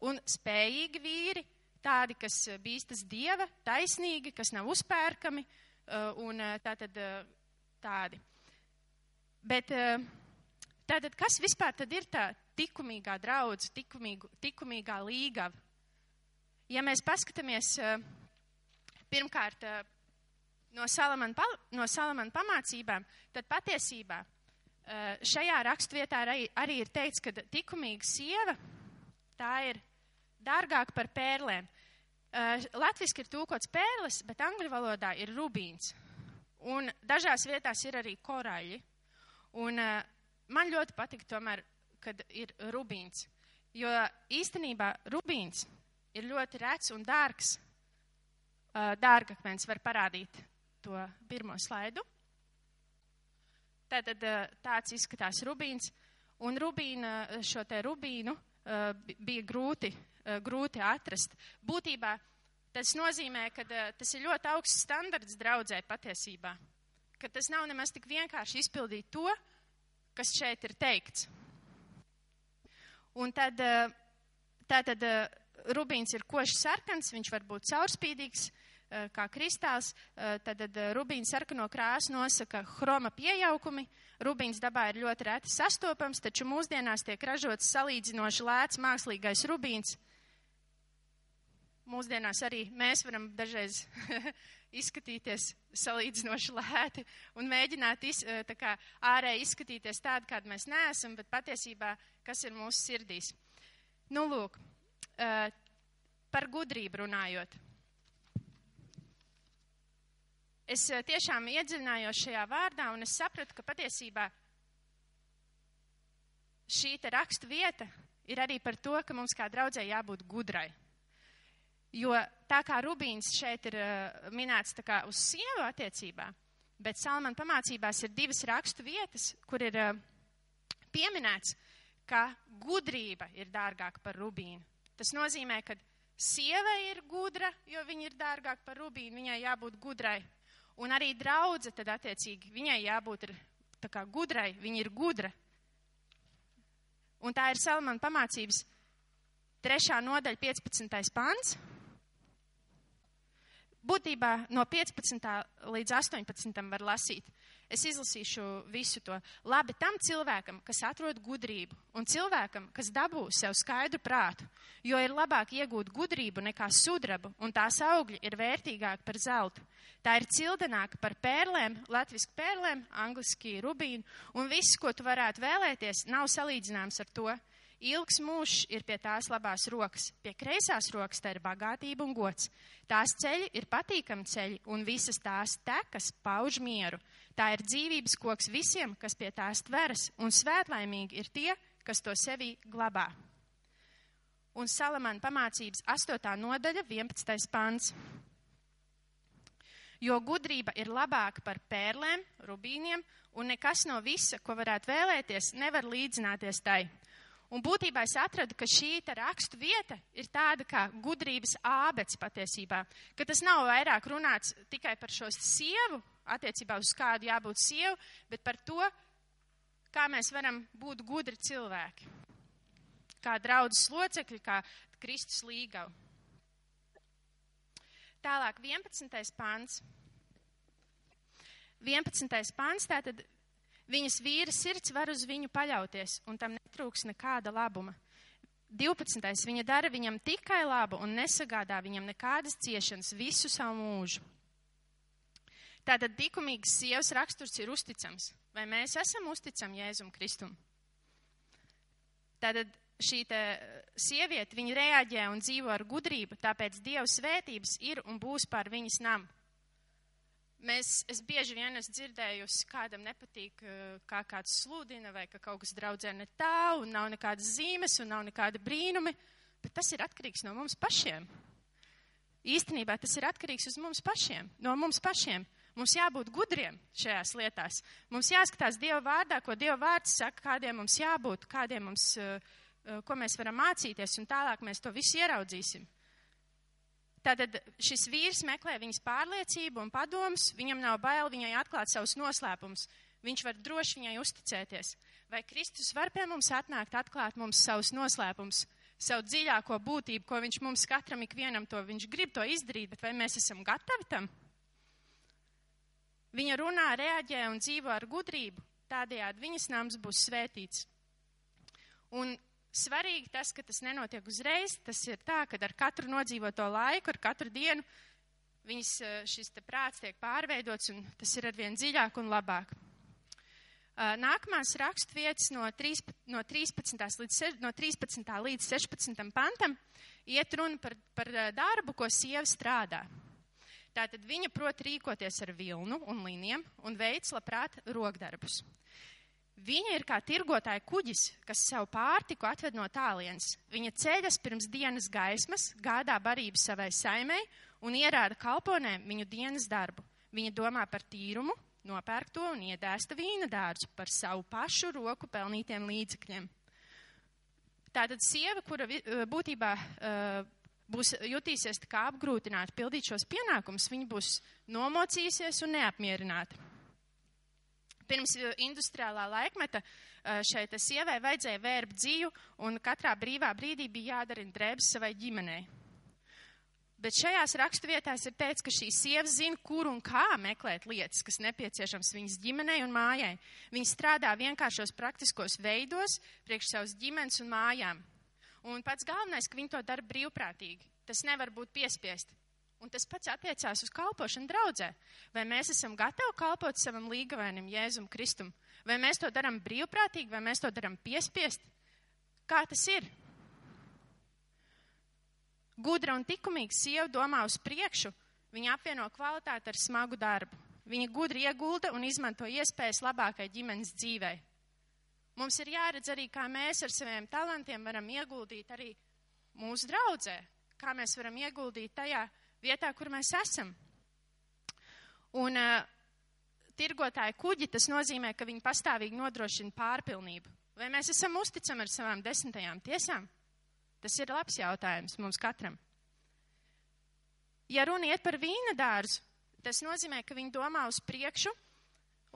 Un spējīgi vīri, tādi, kas bīstas dieva, taisnīgi, kas nav uzpērkami, un tātad tādi. Bet eh, tātad, kas vispār tad ir tā likumīgā draudz, likumīgā līgava? Ja mēs paskatāmies eh, pirmkārt eh, no Salamana, no Salamana pamācībām, tad patiesībā šajā rakstvietā arī, ir teikts, ka likumīga sieva tā ir dārgāka par pērlēm. Latviski ir tūkots pērles, bet angļu valodā ir rubīns. Un dažās vietās ir arī koraļi. Un uh, man ļoti patīk tomēr, kad ir rubīns. Jo īstenībā rubīns ir ļoti rets un dārgs. Uh, dārgakmens var parādīt to pirmo slaidu. Tātad uh, tāds izskatās rubīns. Un rubīna, šo te rubīnu bija grūti, grūti atrast. Būtībā Tas nozīmē, ka tas ir ļoti augsts standarts draudzē patiesībā. Ka tas nav nemaz tik vienkārši izpildīt to, kas šeit ir teikts. Un tad, tātad uh, rubīns ir košs sarkans, viņš var būt caurspīdīgs, kā kristāls. Tad rubīns sarkano krāsu nosaka hroma piejaukumi. Rubīns dabā ir ļoti reti sastopams, taču mūsdienās tiek ražots salīdzinoši lēts mākslīgais rubīns mūsdienās arī mēs varam dažreiz izskatīties salīdzinoši lēti un mēģināt iz, eh, kā ārēji izskatīties tādi, kādi mēs neesam, bet patiesībā, kas ir mūsu sirdīs. Nu, lūk, eh, par gudrību runājot. Es eh, tiešām iedziļinājos šajā vārdā un es sapratu, ka patiesībā šī te rakstu vieta ir arī par to, ka mums kā draudzē jābūt gudrai. Jo tā kā Rubīns šeit ir uh, minēts tā kā uz sievu attiecībā, bet Salmana pamācībās ir divas rakstu vietas, kur ir uh, pieminēts, ka gudrība ir dārgāka par Rubīnu. Tas nozīmē, ka sieva ir gudra, jo viņa ir dārgāka par Rubīnu, viņai jābūt gudrai. Un arī draudze tad attiecīgi, viņai jābūt ir, tā kā gudrai, viņa ir gudra. Un tā ir Salmana pamācības trešā nodaļa 15. pants. Būtībā no 15. līdz 18. var lasīt. Es izlasīšu visu to. Labi tam cilvēkam, kas atrod gudrību, un cilvēkam, kas dabū sev skaidru prātu, jo ir labāk iegūt gudrību nekā sudrabu, un tās augļi ir vērtīgāki par zeltu. Tā ir cildenāka par pērlēm, latviski pērlēm, angliski rubīnu, un viss, ko tu varētu vēlēties, nav salīdzināms ar to. Ilgs mūžs ir pie tās labās rokas, pie kreisās rokas tā ir bagātība un gods. Tās ceļi ir patīkami ceļi, un visas tās tekas pauž mieru. Tā ir dzīvības koks visiem, kas pie tās tveras, un svētlaimīgi ir tie, kas to sevī glabā. Un Salamana pamācības 8. nodaļa, 11. pants. Jo gudrība ir labāka par pērlēm, rubīniem, un nekas no visa, ko varētu vēlēties, nevar līdzināties tai. Un būtībā es atradu, ka šī rakstu vieta ir tāda kā gudrības ābets patiesībā, ka tas nav vairāk runāts tikai par šo sievu, attiecībā uz kādu jābūt sievu, bet par to, kā mēs varam būt gudri cilvēki, kā draudzes locekļi, kā Kristus līgavu. Tālāk, 11. pāns. 11. pāns, tātad viņas vīra sirds var uz viņu paļauties, un tam netrūks nekāda labuma. 12. viņa dara viņam tikai labu un nesagādā viņam nekādas ciešanas visu savu mūžu. Tātad likumīgas sievas raksturs ir uzticams. Vai mēs esam uzticami Jēzum Kristum? Tātad šī sieviete, viņa reaģē un dzīvo ar gudrību, tāpēc Dieva svētības ir un būs pār viņas namu. Mēs, es bieži vien esmu dzirdējusi, kādam nepatīk, eh, kā kāds sludina, vai ka kaut kas draudzē ne tā, un nav nekādas zīmes, un nav nekāda brīnumi, bet tas ir atkarīgs no mums pašiem. Īstenībā tas ir atkarīgs uz mums pašiem, no mums pašiem. Mums jābūt gudriem šajās lietās. Mums jāskatās Dieva vārdā, ko Dieva vārds saka, kādiem mums jābūt, kādiem mums, eh, eh, ko mēs varam mācīties, un tālāk mēs to visu ieraudzīsim. Tātad šis vīrs meklē viņas pārliecību un padomus, viņam nav bail viņai atklāt savus noslēpumus. Viņš var droši viņai uzticēties. Vai Kristus var pie mums atnākt, atklāt mums savus noslēpumus, savu dziļāko būtību, ko viņš mums katram ikvienam to, viņš grib to izdarīt, bet vai mēs esam gatavi tam? Viņa runā, reaģē un dzīvo ar gudrību, tādējādi viņas nams būs svētīts. Un svarīgi tas, ka tas nenotiek uzreiz. Tas ir tā, ka ar katru nodzīvoto laiku, ar katru dienu viņas eh, šis prāts tiek pārveidots un tas ir arvien dziļāk un labāk. Eh, nākamās raksturvietas no, 3, no, 13. Līdz, no 13. līdz 16. pantam iet runa par, par eh, darbu, ko sieva strādā. Tātad viņa prot rīkoties ar vilnu un līniem un veids labprāt rokdarbus. Viņa ir kā tirgotāja kuģis, kas savu pārtiku atved no tālienes. Viņa ceļas pirms dienas gaismas, gādā barību savai saimei un ierāda kalponēm viņu dienas darbu. Viņa domā par tīrumu, nopērk to un iedēsta vīna dārzu par savu pašu roku pelnītiem līdzekļiem. Tātad sieva, kura eh, būtībā uh, būs jutīsies kā apgrūtināta pildīt šos pienākumus, viņa būs nomocījusies un neapmierināta. Pirms eh, industriālā laikmeta eh, šai sievai vajadzēja vērbt dzīvu, un katrā brīvā brīdī bija jādarina drēbes savai ģimenei. Bet šajās raksturvietās ir teikts, ka šī sieva zina, kur un kā meklēt lietas, kas nepieciešams viņas ģimenei un mājai. Viņa strādā vienkāršos praktiskos veidos priekš savas ģimenes un mājām. Un pats galvenais, ka viņi to dara brīvprātīgi. Tas nevar būt piespiest. Un tas pats attiecās uz kalpošanu draudzē. Vai mēs esam gatavi kalpot savam līgavēnim, Jēzum Kristum? Vai mēs to darām brīvprātīgi, vai mēs to darām piespiest? Kā tas ir? Gudra un likumīga sieva domā uz priekšu, viņa apvieno kvalitāti ar smagu darbu. Viņa gudri iegulda un izmanto iespējas labākai ģimenes dzīvei. Mums ir jāredz arī, kā mēs ar saviem talantiem varam ieguldīt arī mūsu draudzē, kā mēs varam ieguldīt tajā, vietā, kur mēs esam. Un uh, tirgotāji kuģi, tas nozīmē, ka viņi pastāvīgi nodrošina pārpilnību. Vai mēs esam uzticami ar savām desmitajām tiesām? Tas ir labs jautājums mums katram. Ja runa iet par vīna dārzu, tas nozīmē, ka viņi domā uz priekšu,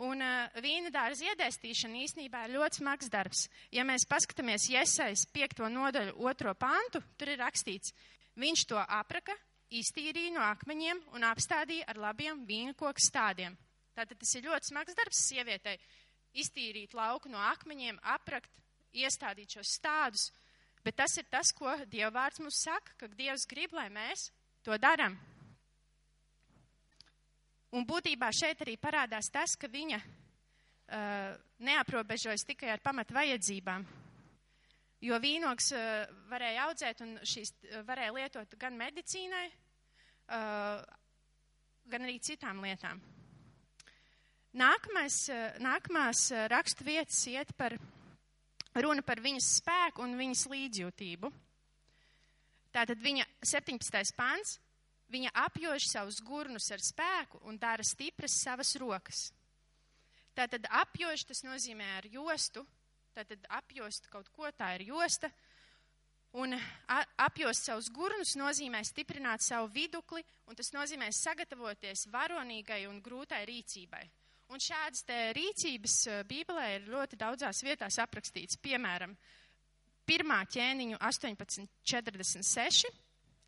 un uh, vīna dārza iedēstīšana īstenībā ir ļoti smags darbs. Ja mēs paskatāmies Iesais piekto nodaļu otro pantu, tur ir rakstīts, viņš to apraka, iztīrīja no akmeņiem un apstādīja ar labiem vīna koku stādiem. Tātad tas ir ļoti smags darbs sievietei - iztīrīt lauku no akmeņiem, aprakt, iestādīt šos stādus. Bet tas ir tas, ko Dieva vārds mums saka, ka Dievs grib, lai mēs to darām. Un būtībā šeit arī parādās tas, ka viņa uh, neaprobežojas tikai ar pamat vajadzībām, Jo vīnogs uh, varēja audzēt un šīs uh, varēja lietot gan medicīnai, uh, gan arī citām lietām. Nākamais, uh, nākamās rakstu vietas iet par runa par viņas spēku un viņas līdzjūtību. Tātad viņa 17. pants, viņa apjož savus gurnus ar spēku un dara stipras savas rokas. Tātad apjož tas nozīmē ar jostu, Tātad apjost kaut ko, tā ir josta. Un apjost savus gurnus nozīmē stiprināt savu vidukli, un tas nozīmē sagatavoties varonīgai un grūtai rīcībai. Un šādas te rīcības eh, Bībelē ir ļoti daudzās vietās aprakstīts. Piemēram, pirmā ķēniņu 1846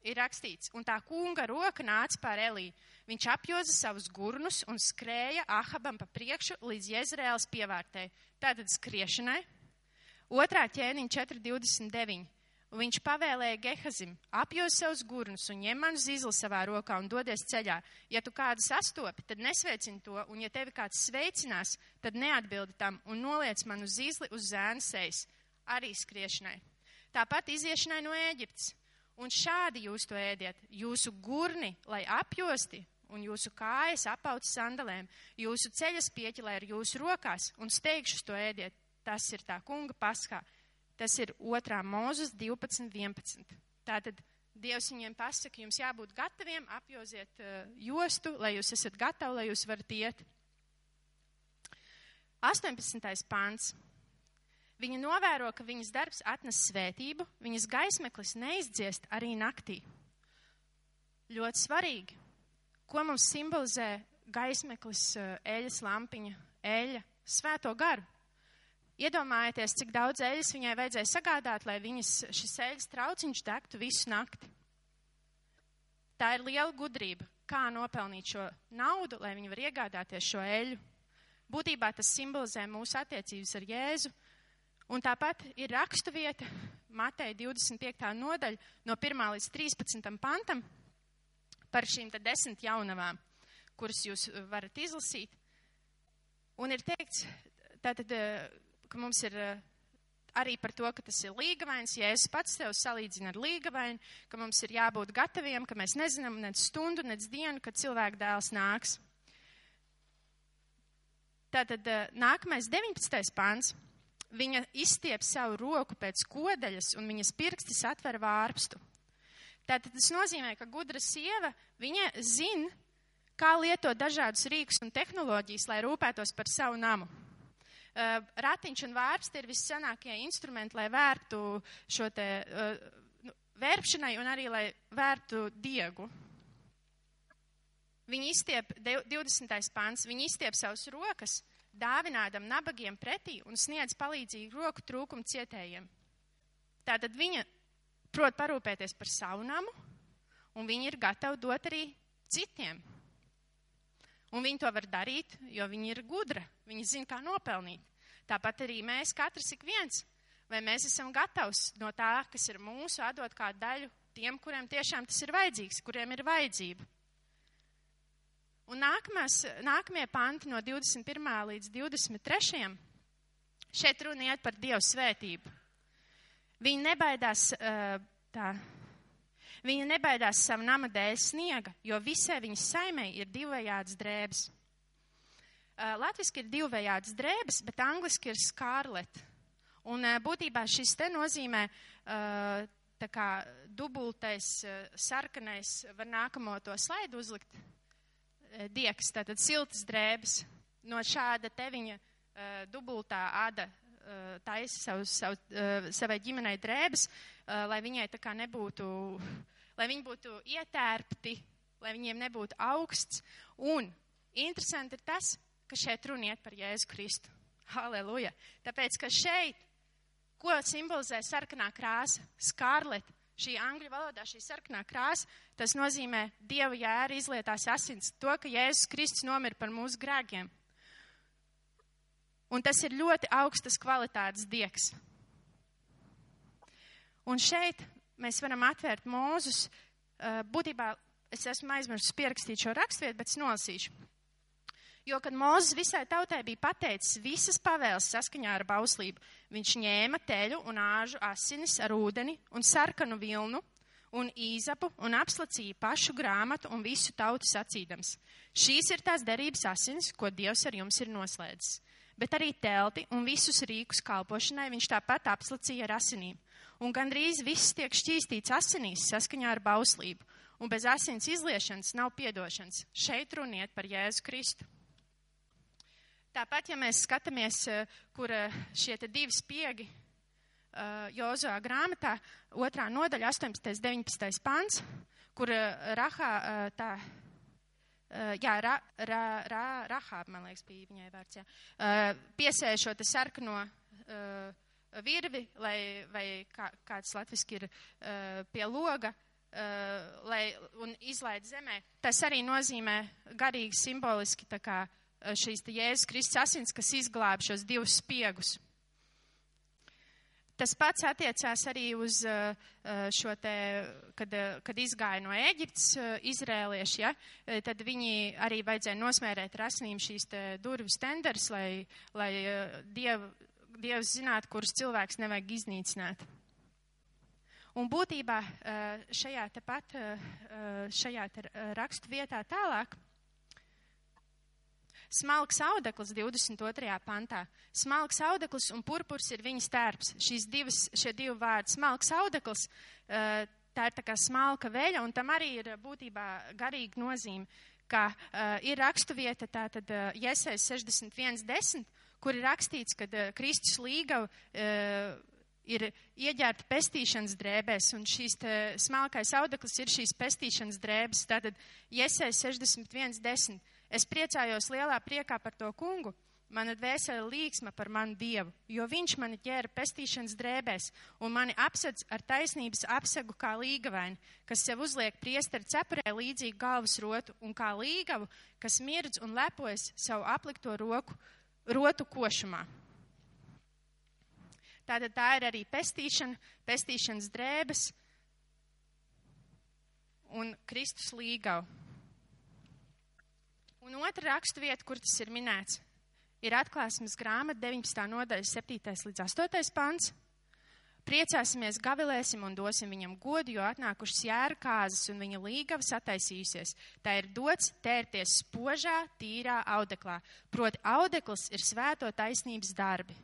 ir rakstīts, un tā kunga roka nāca pār Elī. Viņš apjoza savus gurnus un skrēja Ahabam pa priekšu līdz Jezreēlas pievārtē. Tātad skriešanai. Otrā ķēniņa 429. Un viņš pavēlēja Gehazim, apjos savus gurnus un ņem manu zīzli savā rokā un dodies ceļā. Ja tu kādu sastopi, tad nesveicini to, un ja tevi kāds sveicinās, tad neatbildi tam un noliec manu zīzli uz zēna sejas, arī skriešanai. Tāpat iziešanai no Ēģiptes. Un šādi jūs to ēdiet. Jūsu gurni, lai apjosti, un jūsu kājas apauts sandalēm, jūsu ceļas pieķilē ir jūsu rokās, un steigšus to ēdiet. Tas ir tā kunga paskā. Tas ir 2. mūzes 12, 11. Tātad Dievs viņiem pasaka, jums jābūt gataviem, apjoziet uh, jostu, lai jūs esat gatavi, lai jūs varat iet. 18. pāns. Viņa novēro, ka viņas darbs atnes svētību, viņas gaismeklis neizdziest arī naktī. Ļoti svarīgi, ko mums simbolizē gaismeklis, uh, eļas lampiņa, eļa, svēto garu. Iedomājieties, cik daudz eļas viņai vajadzēja sagādāt, lai viņas šis eļas trauciņš degtu visu nakti. Tā ir liela gudrība, kā nopelnīt šo naudu, lai viņi var iegādāties šo eļu. Būtībā tas simbolizē mūsu attiecības ar Jēzu. Un tāpat ir raksturvieta Mateja 25. nodaļa no 1 līdz 13. pantam par šīm te desmit jaunavām, kuras jūs varat izlasīt. Un ir teikts, tātad ka mums ir eh, arī par to, ka tas ir līgavains, ja es pats sev salīdzinu ar līgavainu, ka mums ir jābūt gataviem, ka mēs nezinām nec stundu, nec dienu, kad cilvēka dēls nāks. Tātad eh, nākamais 19. pāns. Viņa izstiep savu roku pēc kodaļas un viņas pirkstis atver vārpstu. Tātad tas nozīmē, ka gudra sieva, viņa zina, kā lietot dažādus rīkus un tehnoloģijas, lai rūpētos par savu namu. Uh, ratiņš un vārpsti ir vissanākie instrumenti, lai vērtu šo te uh, vērpšanai un arī, lai vērtu diegu. Viņi izstiep, 20. pāns, viņi izstiep savus rokas, dāvinādam nabagiem pretī un sniedz palīdzīgu roku trūkumu cietējiem. Tātad viņa prot parūpēties par savu namu, un viņi ir gatavi dot arī citiem. Un viņi to var darīt, jo viņi ir gudra. Viņi zina, kā nopelnīt. Tāpat arī mēs, katrs ik viens, vai mēs esam gatavs no tā, kas ir mūsu, atdot kādu daļu tiem, kuriem tiešām tas ir vajadzīgs, kuriem ir vajadzība. Un nākamās, nākamie panti no 21. līdz 23. šeit runa iet par Dievu svētību. Viņi nebaidās tā Viņa nebaidās savu nama dēļ sniega, jo visai viņas saimē ir divējādas drēbes. Latvijasiski ir divējādas drēbes, bet angliski ir skārlet. Un būtībā šis te nozīmē tā kā dubultais sarkanais, var nākamo to slaidu uzlikt, uh, dieks, tātad siltas drēbes. No šāda te viņa uh, dubultā āda uh, taisa savu, savu, uh, savai ģimenei drēbes, uh, lai viņai tā kā nebūtu lai viņi būtu ietērpti, lai viņiem nebūtu augsts. Un interesanti ir tas, ka šeit runiet par Jēzu Kristu. Halleluja! Tāpēc, ka šeit, ko simbolizē sarkanā krāsa, skarlet, šī angļu valodā šī sarkanā krāsa, tas nozīmē Dieva jēra izlietās asins, to, ka Jēzus Kristus nomira par mūsu grēkiem. Un tas ir ļoti augstas kvalitātes diegs. Un šeit mēs varam atvērt mūzus. Būtībā es esmu aizmirsis pierakstīt šo rakstvietu, bet es nolasīšu. Jo, kad Mozus visai tautai bija pateicis visas pavēles saskaņā ar bauslību, viņš ņēma teļu un āžu asinis ar ūdeni un sarkanu vilnu un īzapu un apslacīja pašu grāmatu un visu tautu sacīdams. Šīs ir tās derības asinis, ko Dievs ar jums ir noslēdzis. Bet arī telti un visus rīkus kalpošanai viņš tāpat apslacīja ar asinīm un gandrīz viss tiek šķīstīts asinīs saskaņā ar bauslību, un bez asins izliešanas nav piedošanas. Šeit runiet par Jēzu Kristu. Tāpat, ja mēs skatāmies, eh, kur eh, šie divi spiegi uh, Jozua grāmatā, otrā nodaļa, 18. 19. pants, kur Rahā tā jā, ra, ra, ra, Rahāba, man liekas, bija viņai vārds, jā, uh, piesēja šo te sarkano virvi, lai, vai kā, kāds latviski ir pie loga, lai, un izlaid zemē. Tas arī nozīmē garīgi simboliski tā kā uh, šīs te Jēzus Kristus asins, kas izglāb šos divus spiegus. Tas pats attiecās arī uz uh, šo te, kad, kad izgāja no Ēģiptes izrēlieši, ja, tad viņi arī vajadzēja nosmērēt ar asinīm šīs te durvis tenders, lai, lai diev, Dievs zinātu, kurus cilvēks nevajag iznīcināt. Un būtībā šajā te pat, šajā te rakstu vietā tālāk Smalks audekls 22. pantā. Smalks audekls un purpurs ir viņas tērps. Šīs divas, šie divi vārdi. Smalks audekls, eh, tā ir tā kā smalka veļa, un tam arī ir būtībā garīga nozīme, ka uh, ir rakstuvieta tātad uh, Jesēs 61.10, kur ir rakstīts, ka Kristus līgava ir ieģērta pestīšanas drēbēs, un šīs smalkais audeklis ir šīs pestīšanas drēbes. Tātad Jesēs 61.10. Es priecājos lielā priekā par to kungu. Mana dvēsele līksma par manu dievu, jo viņš mani ķēra pestīšanas drēbēs un mani apsedz ar taisnības apsegu kā līgavaini, kas sev uzliek priesteri cepurē līdzīgu galvas rotu un kā līgavu, kas mirdz un lepojas savu aplikto roku, rotu košumā. Tātad tā ir arī pestīšana, pestīšanas drēbes un Kristus līgavu. Un otra raksturvieta, kur tas ir minēts, ir atklāsmes grāmata 19. nodaļa 7. līdz 8. pants. Priecāsimies, gavilēsim un dosim viņam godu, jo atnākušas jēra kāzas un viņa līgavas attaisījusies. Tā ir dots tērties spožā, tīrā audeklā. Proti, audekls ir svēto taisnības darbi.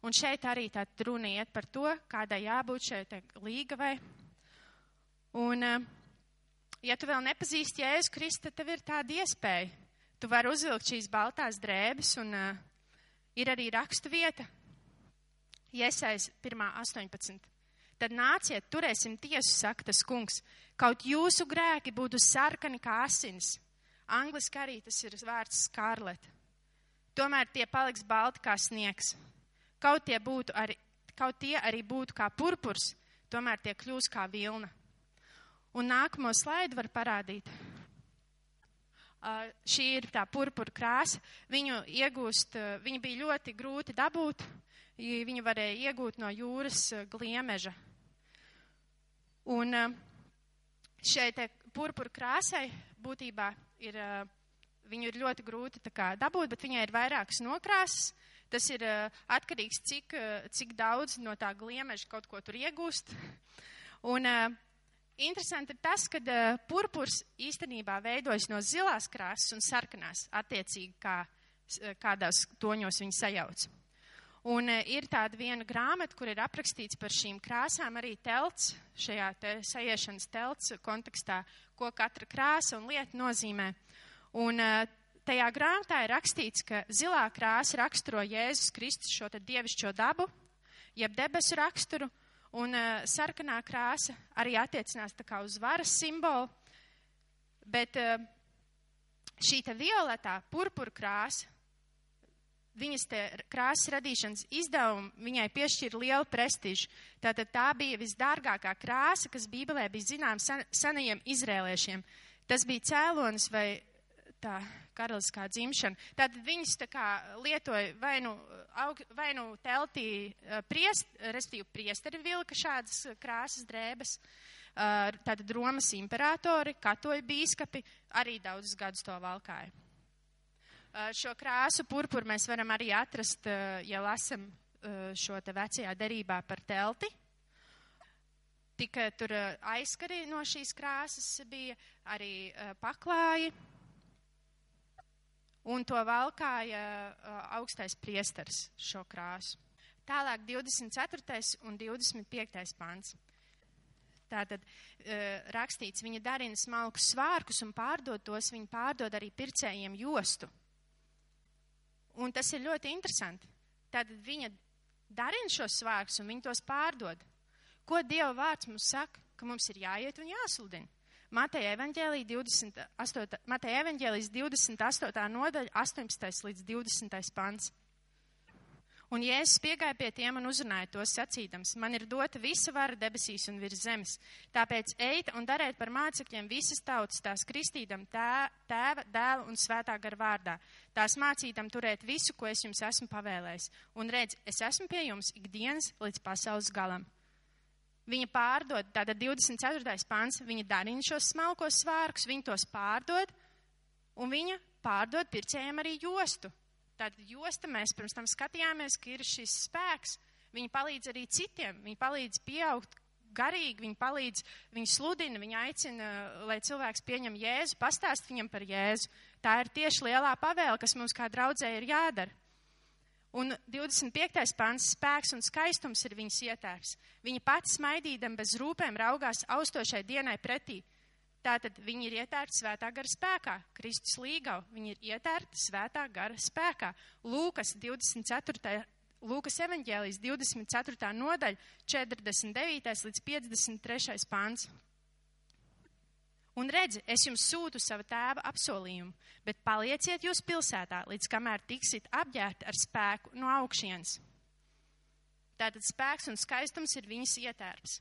Un šeit arī tā runa iet par to, kādai jābūt šeit līgavai. Un uh, ja tu vēl nepazīsti Jēzu Kristu, tad tev ir tāda iespēja. Tu vari uzvilkt šīs baltās drēbes, un uh, ir arī rakstu vieta, Iesais 1.18. Tad nāciet, turēsim tiesu, saka tas kungs, kaut jūsu grēki būtu sarkani kā asins. Angliski arī tas ir vārds skarlet. Tomēr tie paliks balti kā sniegs. Kaut tie, būtu arī, kaut tie arī būtu kā purpurs, tomēr tie kļūs kā vilna. Un nākamo slaidu var parādīt. Uh, šī ir tā purpura krāsa. Viņu iegūst, uh, viņa bija ļoti grūti dabūt. Viņu varēja iegūt no jūras uh, gliemeža. Un uh, šeit purpura krāsai būtībā ir, uh, viņu ir ļoti grūti kā, dabūt, bet viņai ir vairākas nokrāsas. Tas ir uh, atkarīgs, cik, cik daudz no tā gliemeža kaut ko tur iegūst. Un Interesanti ir tas, ka uh, purpurs īstenībā veidojas no zilās krāsas un sarkanās, attiecīgi kā uh, kādās toņos viņi sajauc. Un uh, ir tāda viena grāmata, kur ir aprakstīts par šīm krāsām arī telts, šajā te sajiešanas telts kontekstā, ko katra krāsa un lieta nozīmē. Un uh, tajā grāmatā ir rakstīts, ka zilā krāsa raksturo Jēzus Kristus šo te dievišķo dabu, jeb debesu raksturu, Un uh, sarkanā krāsa arī attiecinās tā kā uz varas simbolu, bet uh, šī te violetā purpura krāsa, viņas te krāsas radīšanas izdevumu viņai piešķīra lielu prestižu. Tātad tā bija visdārgākā krāsa, kas Bībelē bija zināms san, senajiem izrēliešiem. Tas bija cēlonis vai tā karaliskā dzimšana. Tātad viņas tā kā lietoja vai nu, aug, vai nu teltī priest, restīvi priesteri vilka šādas krāsas drēbes. Tātad Romas imperatori, katoļu bīskapi arī daudzus gadus to valkāja. Šo krāsu purpuru mēs varam arī atrast, ja lasam šo te vecajā derībā par telti. Tika tur aizskari no šīs krāsas bija, arī paklāji, un to valkāja augstais priestars šo krāsu. Tālāk 24. un 25. pants. Tātad rakstīts, viņa darina smalkus svārkus un pārdod tos, viņa pārdod arī pircējiem jostu. Un tas ir ļoti interesanti. Tātad viņa darina šos svārkus un viņa tos pārdod. Ko Dieva vārds mums saka? Ka mums ir jāiet un jāsludina. Mateja evaņģēlī 28, Mateja evaņģēlīs 28. nodaļa 18. līdz 20. pants. Un Jēzus piegāja pie tiem un uzrunāja tos sacīdams, man ir dota visa vara debesīs un virs zemes. Tāpēc ejiet un dariet par mācekļiem visas tautas, tās kristīdam tā, tēva, dēla un svētā gara vārdā. Tās mācīdam turēt visu, ko es jums esmu pavēlējis. Un redz, es esmu pie jums ikdienas līdz pasaules galam. Viņa pārdod, tātad 24. pants, viņa darina šos smalkos svārkus, viņa tos pārdod, un viņa pārdod pircējiem arī jostu. Tātad josta mēs pirms tam skatījāmies, ka ir šis spēks. Viņi palīdz arī citiem, viņi palīdz pieaugt garīgi, viņi palīdz, viņi sludina, viņi aicina, lai cilvēks pieņem Jēzu, pastāst viņam par Jēzu. Tā ir tieši lielā pavēle, kas mums kā draudzē ir jādara. Un 25. pāns spēks un skaistums ir viņas ietērs. Viņa pati smaidīdam bez rūpēm raugās austošai dienai pretī. Tātad viņi ir ietērti svētā gara spēkā. Kristus līgau, viņi ir ietērti svētā gara spēkā. Lūkas 24. Lūkas evaņģēlijas 24. nodaļa 49. līdz 53. pāns. Un redzi, es jums sūtu savu tēva apsolījumu, bet palieciet jūs pilsētā, līdz kamēr tiksit apģērti ar spēku no augšienes. Tātad spēks un skaistums ir viņas ietērps.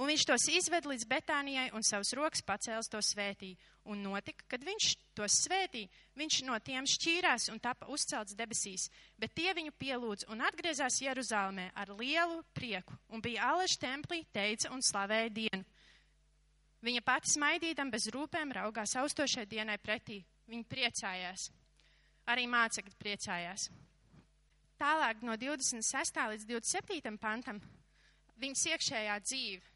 Un viņš tos izved līdz Betānijai un savus rokas pacēls to svētī. Un notika, kad viņš tos svētī, viņš no tiem šķīrās un tapa uzcelts debesīs. Bet tie viņu pielūdz un atgriezās Jeruzalemē ar lielu prieku un bija alaši templī, teica un slavēja dienu. Viņa pati smaidīdam bez rūpēm raugās austošai dienai pretī. Viņa priecājās. Arī mācekļi priecājās. Tālāk no 26. līdz 27. pantam viņas iekšējā dzīve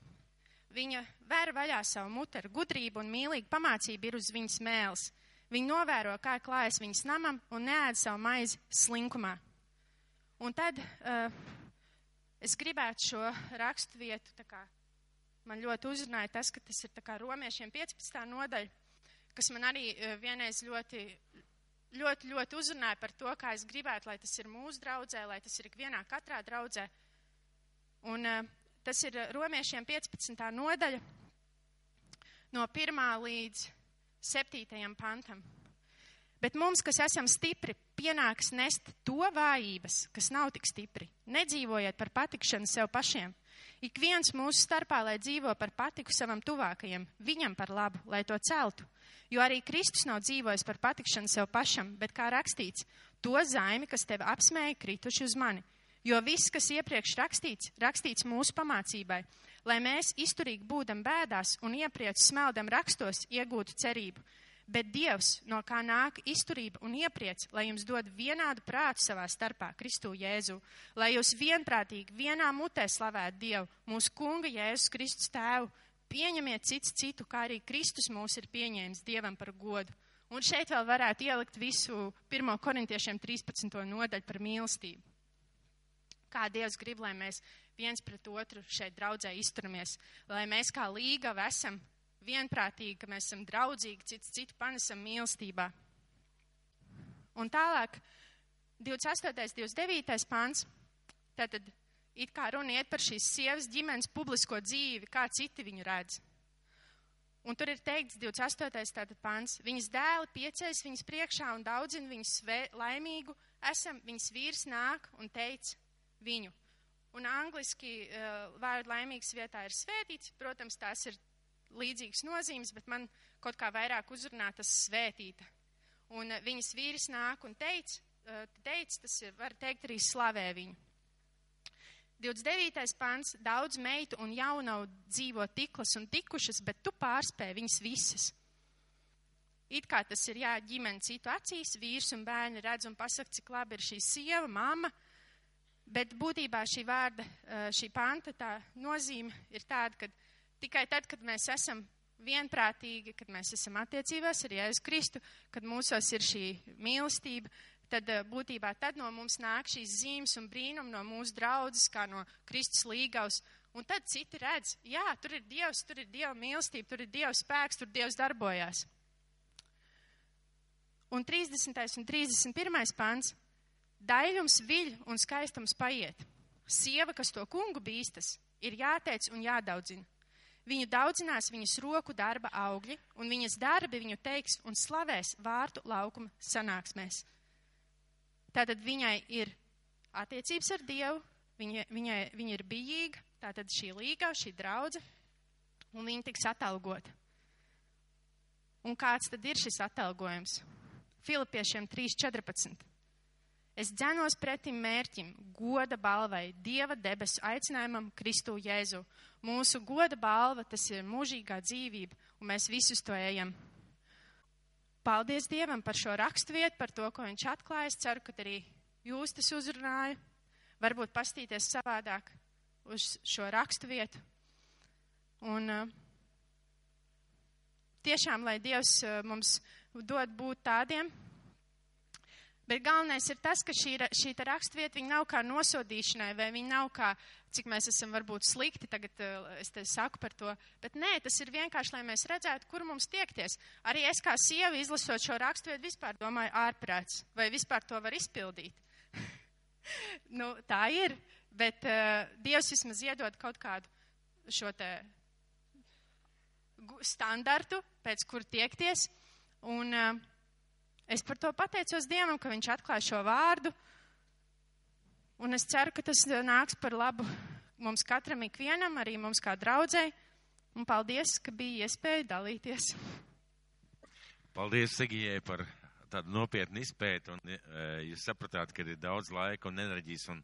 Viņa vēra vaļā savu muti ar gudrību un mīlīgu pamācību ir uz viņas mēls. Viņa novēro, kā klājas viņas namam un neēd savu maizi slinkumā. Un tad uh, es gribētu šo rakstu vietu, tā kā man ļoti uzrunāja tas, ka tas ir tā kā romiešiem 15. nodaļa, kas man arī uh, vienreiz ļoti, ļoti, ļoti uzrunāja par to, kā es gribētu, lai tas ir mūsu draudzē, lai tas ir ikvienā katrā draudzē. Un uh, Tas ir eh, romiešiem 15. nodaļa no 1. līdz 7. pantam. Bet mums, kas esam stipri, pienāks nest to vājības, kas nav tik stipri. Nedzīvojiet par patikšanu sev pašiem. Ik viens mūsu starpā, lai dzīvo par patiku savam tuvākajam, viņam par labu, lai to celtu. Jo arī Kristus nav dzīvojis par patikšanu sev pašam, bet kā rakstīts, to zaimi, kas tevi apsmēja, krituši uz mani. Jo viss, kas iepriekš rakstīts, rakstīts mūsu pamācībai, lai mēs izturīgi būdam bēdās un iepriekš smeldam rakstos iegūtu cerību. Bet Dievs, no kā nāk izturība un iepriec, lai jums dod vienādu prātu savā starpā, Kristu Jēzu, lai jūs vienprātīgi vienā mutē slavētu Dievu, mūsu kunga Jēzus Kristus tēvu, pieņemiet cits citu, kā arī Kristus mūs ir pieņēmis Dievam par godu. Un šeit vēl varētu ielikt visu 1. korintiešiem 13. nodaļu par mīlestību kā Dievs grib, lai mēs viens pret otru šeit draudzē izturamies, lai mēs kā līga esam vienprātīgi, ka mēs esam draudzīgi, cits citu panesam mīlestībā. Un tālāk, 28. 29. pāns, tātad it kā runa iet par šīs sievas ģimenes publisko dzīvi, kā citi viņu redz. Un tur ir teikts 28. tātad pāns, viņas dēli pieceļas viņas priekšā un daudzina viņas laimīgu, esam, viņas vīrs nāk un teica, viņu. Un angliski uh, vārdu laimīgs vietā ir svētīts. Protams, tās ir līdzīgas nozīmes, bet man kaut kā vairāk uzrunā tas svētīta. Un uh, viņas vīris nāk un teica, uh, teic, tas ir, var teikt, arī slavē viņu. 29. pants - daudz meitu un jaunavu dzīvo tiklas un tikušas, bet tu pārspēji viņas visas. It kā tas ir jā, ģimene citu acīs, vīrs un bērni redz un pasaka, cik labi ir šī sieva, mamma, Bet būtībā šī vārda, eh, šī panta tā nozīme ir tāda, ka tikai tad, kad mēs esam vienprātīgi, kad mēs esam attiecībās ar Jēzu Kristu, kad mūsos ir šī mīlestība, tad eh, būtībā tad no mums nāk šīs zīmes un brīnumi no mūsu draudzes, kā no Kristus līgaus. Un tad citi redz, jā, tur ir Dievs, tur ir Dieva mīlestība, tur ir Dieva spēks, tur Dievs darbojās. Un 30. un 31. pants Daļums viļ un skaistums paiet. Sieva, kas to kungu bīstas, ir jāteic un jādaudzina. Viņu daudzinās viņas roku darba augļi, un viņas darbi viņu teiks un slavēs vārtu laukuma sanāksmēs. Tātad viņai ir attiecības ar Dievu, viņa, viņai, viņa ir bijīga, tātad šī līga, šī draudze, un viņa tiks atalgota. Un kāds tad ir šis atalgojums? Filipiešiem 3.14. Es dzenos pretim mērķim, goda balvai, Dieva debesu aicinājumam Kristu Jēzu. Mūsu goda balva, tas ir mūžīgā dzīvība, un mēs visus to ejam. Paldies Dievam par šo raksturvietu, par to, ko viņš atklājas. Ceru, ka arī jūs tas uzrunāja. Varbūt pastīties savādāk uz šo raksturvietu. Un uh, tiešām, lai Dievs uh, mums dod būt tādiem, Bet galvenais ir tas, ka šī, šī raksturvieta nav kā nosodīšanai, vai viņa nav kā, cik mēs esam varbūt slikti, tagad uh, es te saku par to. Bet nē, tas ir vienkārši, lai mēs redzētu, kur mums tiekties. Arī es kā sieva izlasot šo raksturvietu vispār domāju ārprāts, vai vispār to var izpildīt. nu, tā ir, bet uh, Dievs vismaz iedod kaut kādu šo te standartu, pēc kur tiekties. Un, uh, Es par to pateicos Dievam, ka Viņš atklāja šo vārdu. Un es ceru, ka tas nāks par labu mums katram ikvienam, arī mums kā draudzēji. Un paldies, ka bija iespēja dalīties.
Paldies, Sigijai, par tādu nopietnu izpēti. Un, e, jūs sapratāt, ka ir daudz laika un enerģijas un,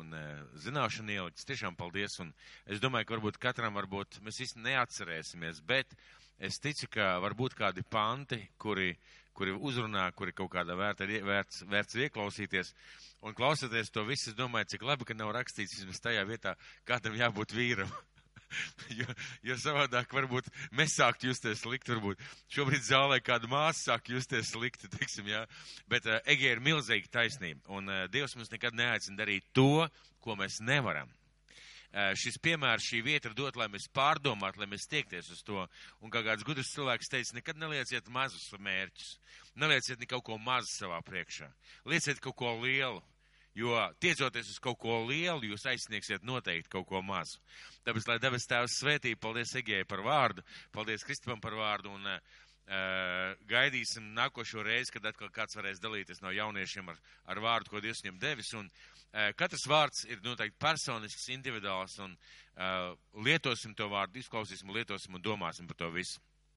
un e, zināšanu ielikts. Tiešām paldies. Un es domāju, ka varbūt katram varbūt mēs visi neatcerēsimies, bet es ticu, ka varbūt kādi panti, kuri kuri uzrunā, kuri kaut kādā vērtā vērts, vērts ieklausīties. Un klausoties to visu, es domāju, cik labi, ka nav rakstīts vismaz tajā vietā, kādam jābūt vīram. jo, jo savādāk varbūt mēs sāktu justies slikti, varbūt šobrīd zālē kāda māsa sāk justies slikti, teiksim, jā. Bet uh, Ege ir milzīga taisnība, un uh, Dievs mums nekad neaicina darīt to, ko mēs nevaram. Eh, šis piemērs, šī vieta ir dot, lai mēs pārdomātu, lai mēs tiekties uz to. Un kā kāds gudrs cilvēks teica, nekad nelieciet mazus mērķus. Nelieciet kaut ko mazu savā priekšā. Lieciet kaut ko lielu. Jo tiecoties uz kaut ko lielu, jūs aizsniegsiet noteikti kaut ko mazu. Tāpēc, lai debes tēvs svētību, paldies Egejai par vārdu, paldies Kristupam par vārdu un uh, gaidīsim nākošo reizi, kad atkal kāds varēs dalīties no jauniešiem ar, ar vārdu, ko Dievs viņam devis. Un, uh, katrs vārds ir noteikti personisks, individuāls un uh, lietosim to vārdu, izklausīsim, lietosim un domāsim par to visu.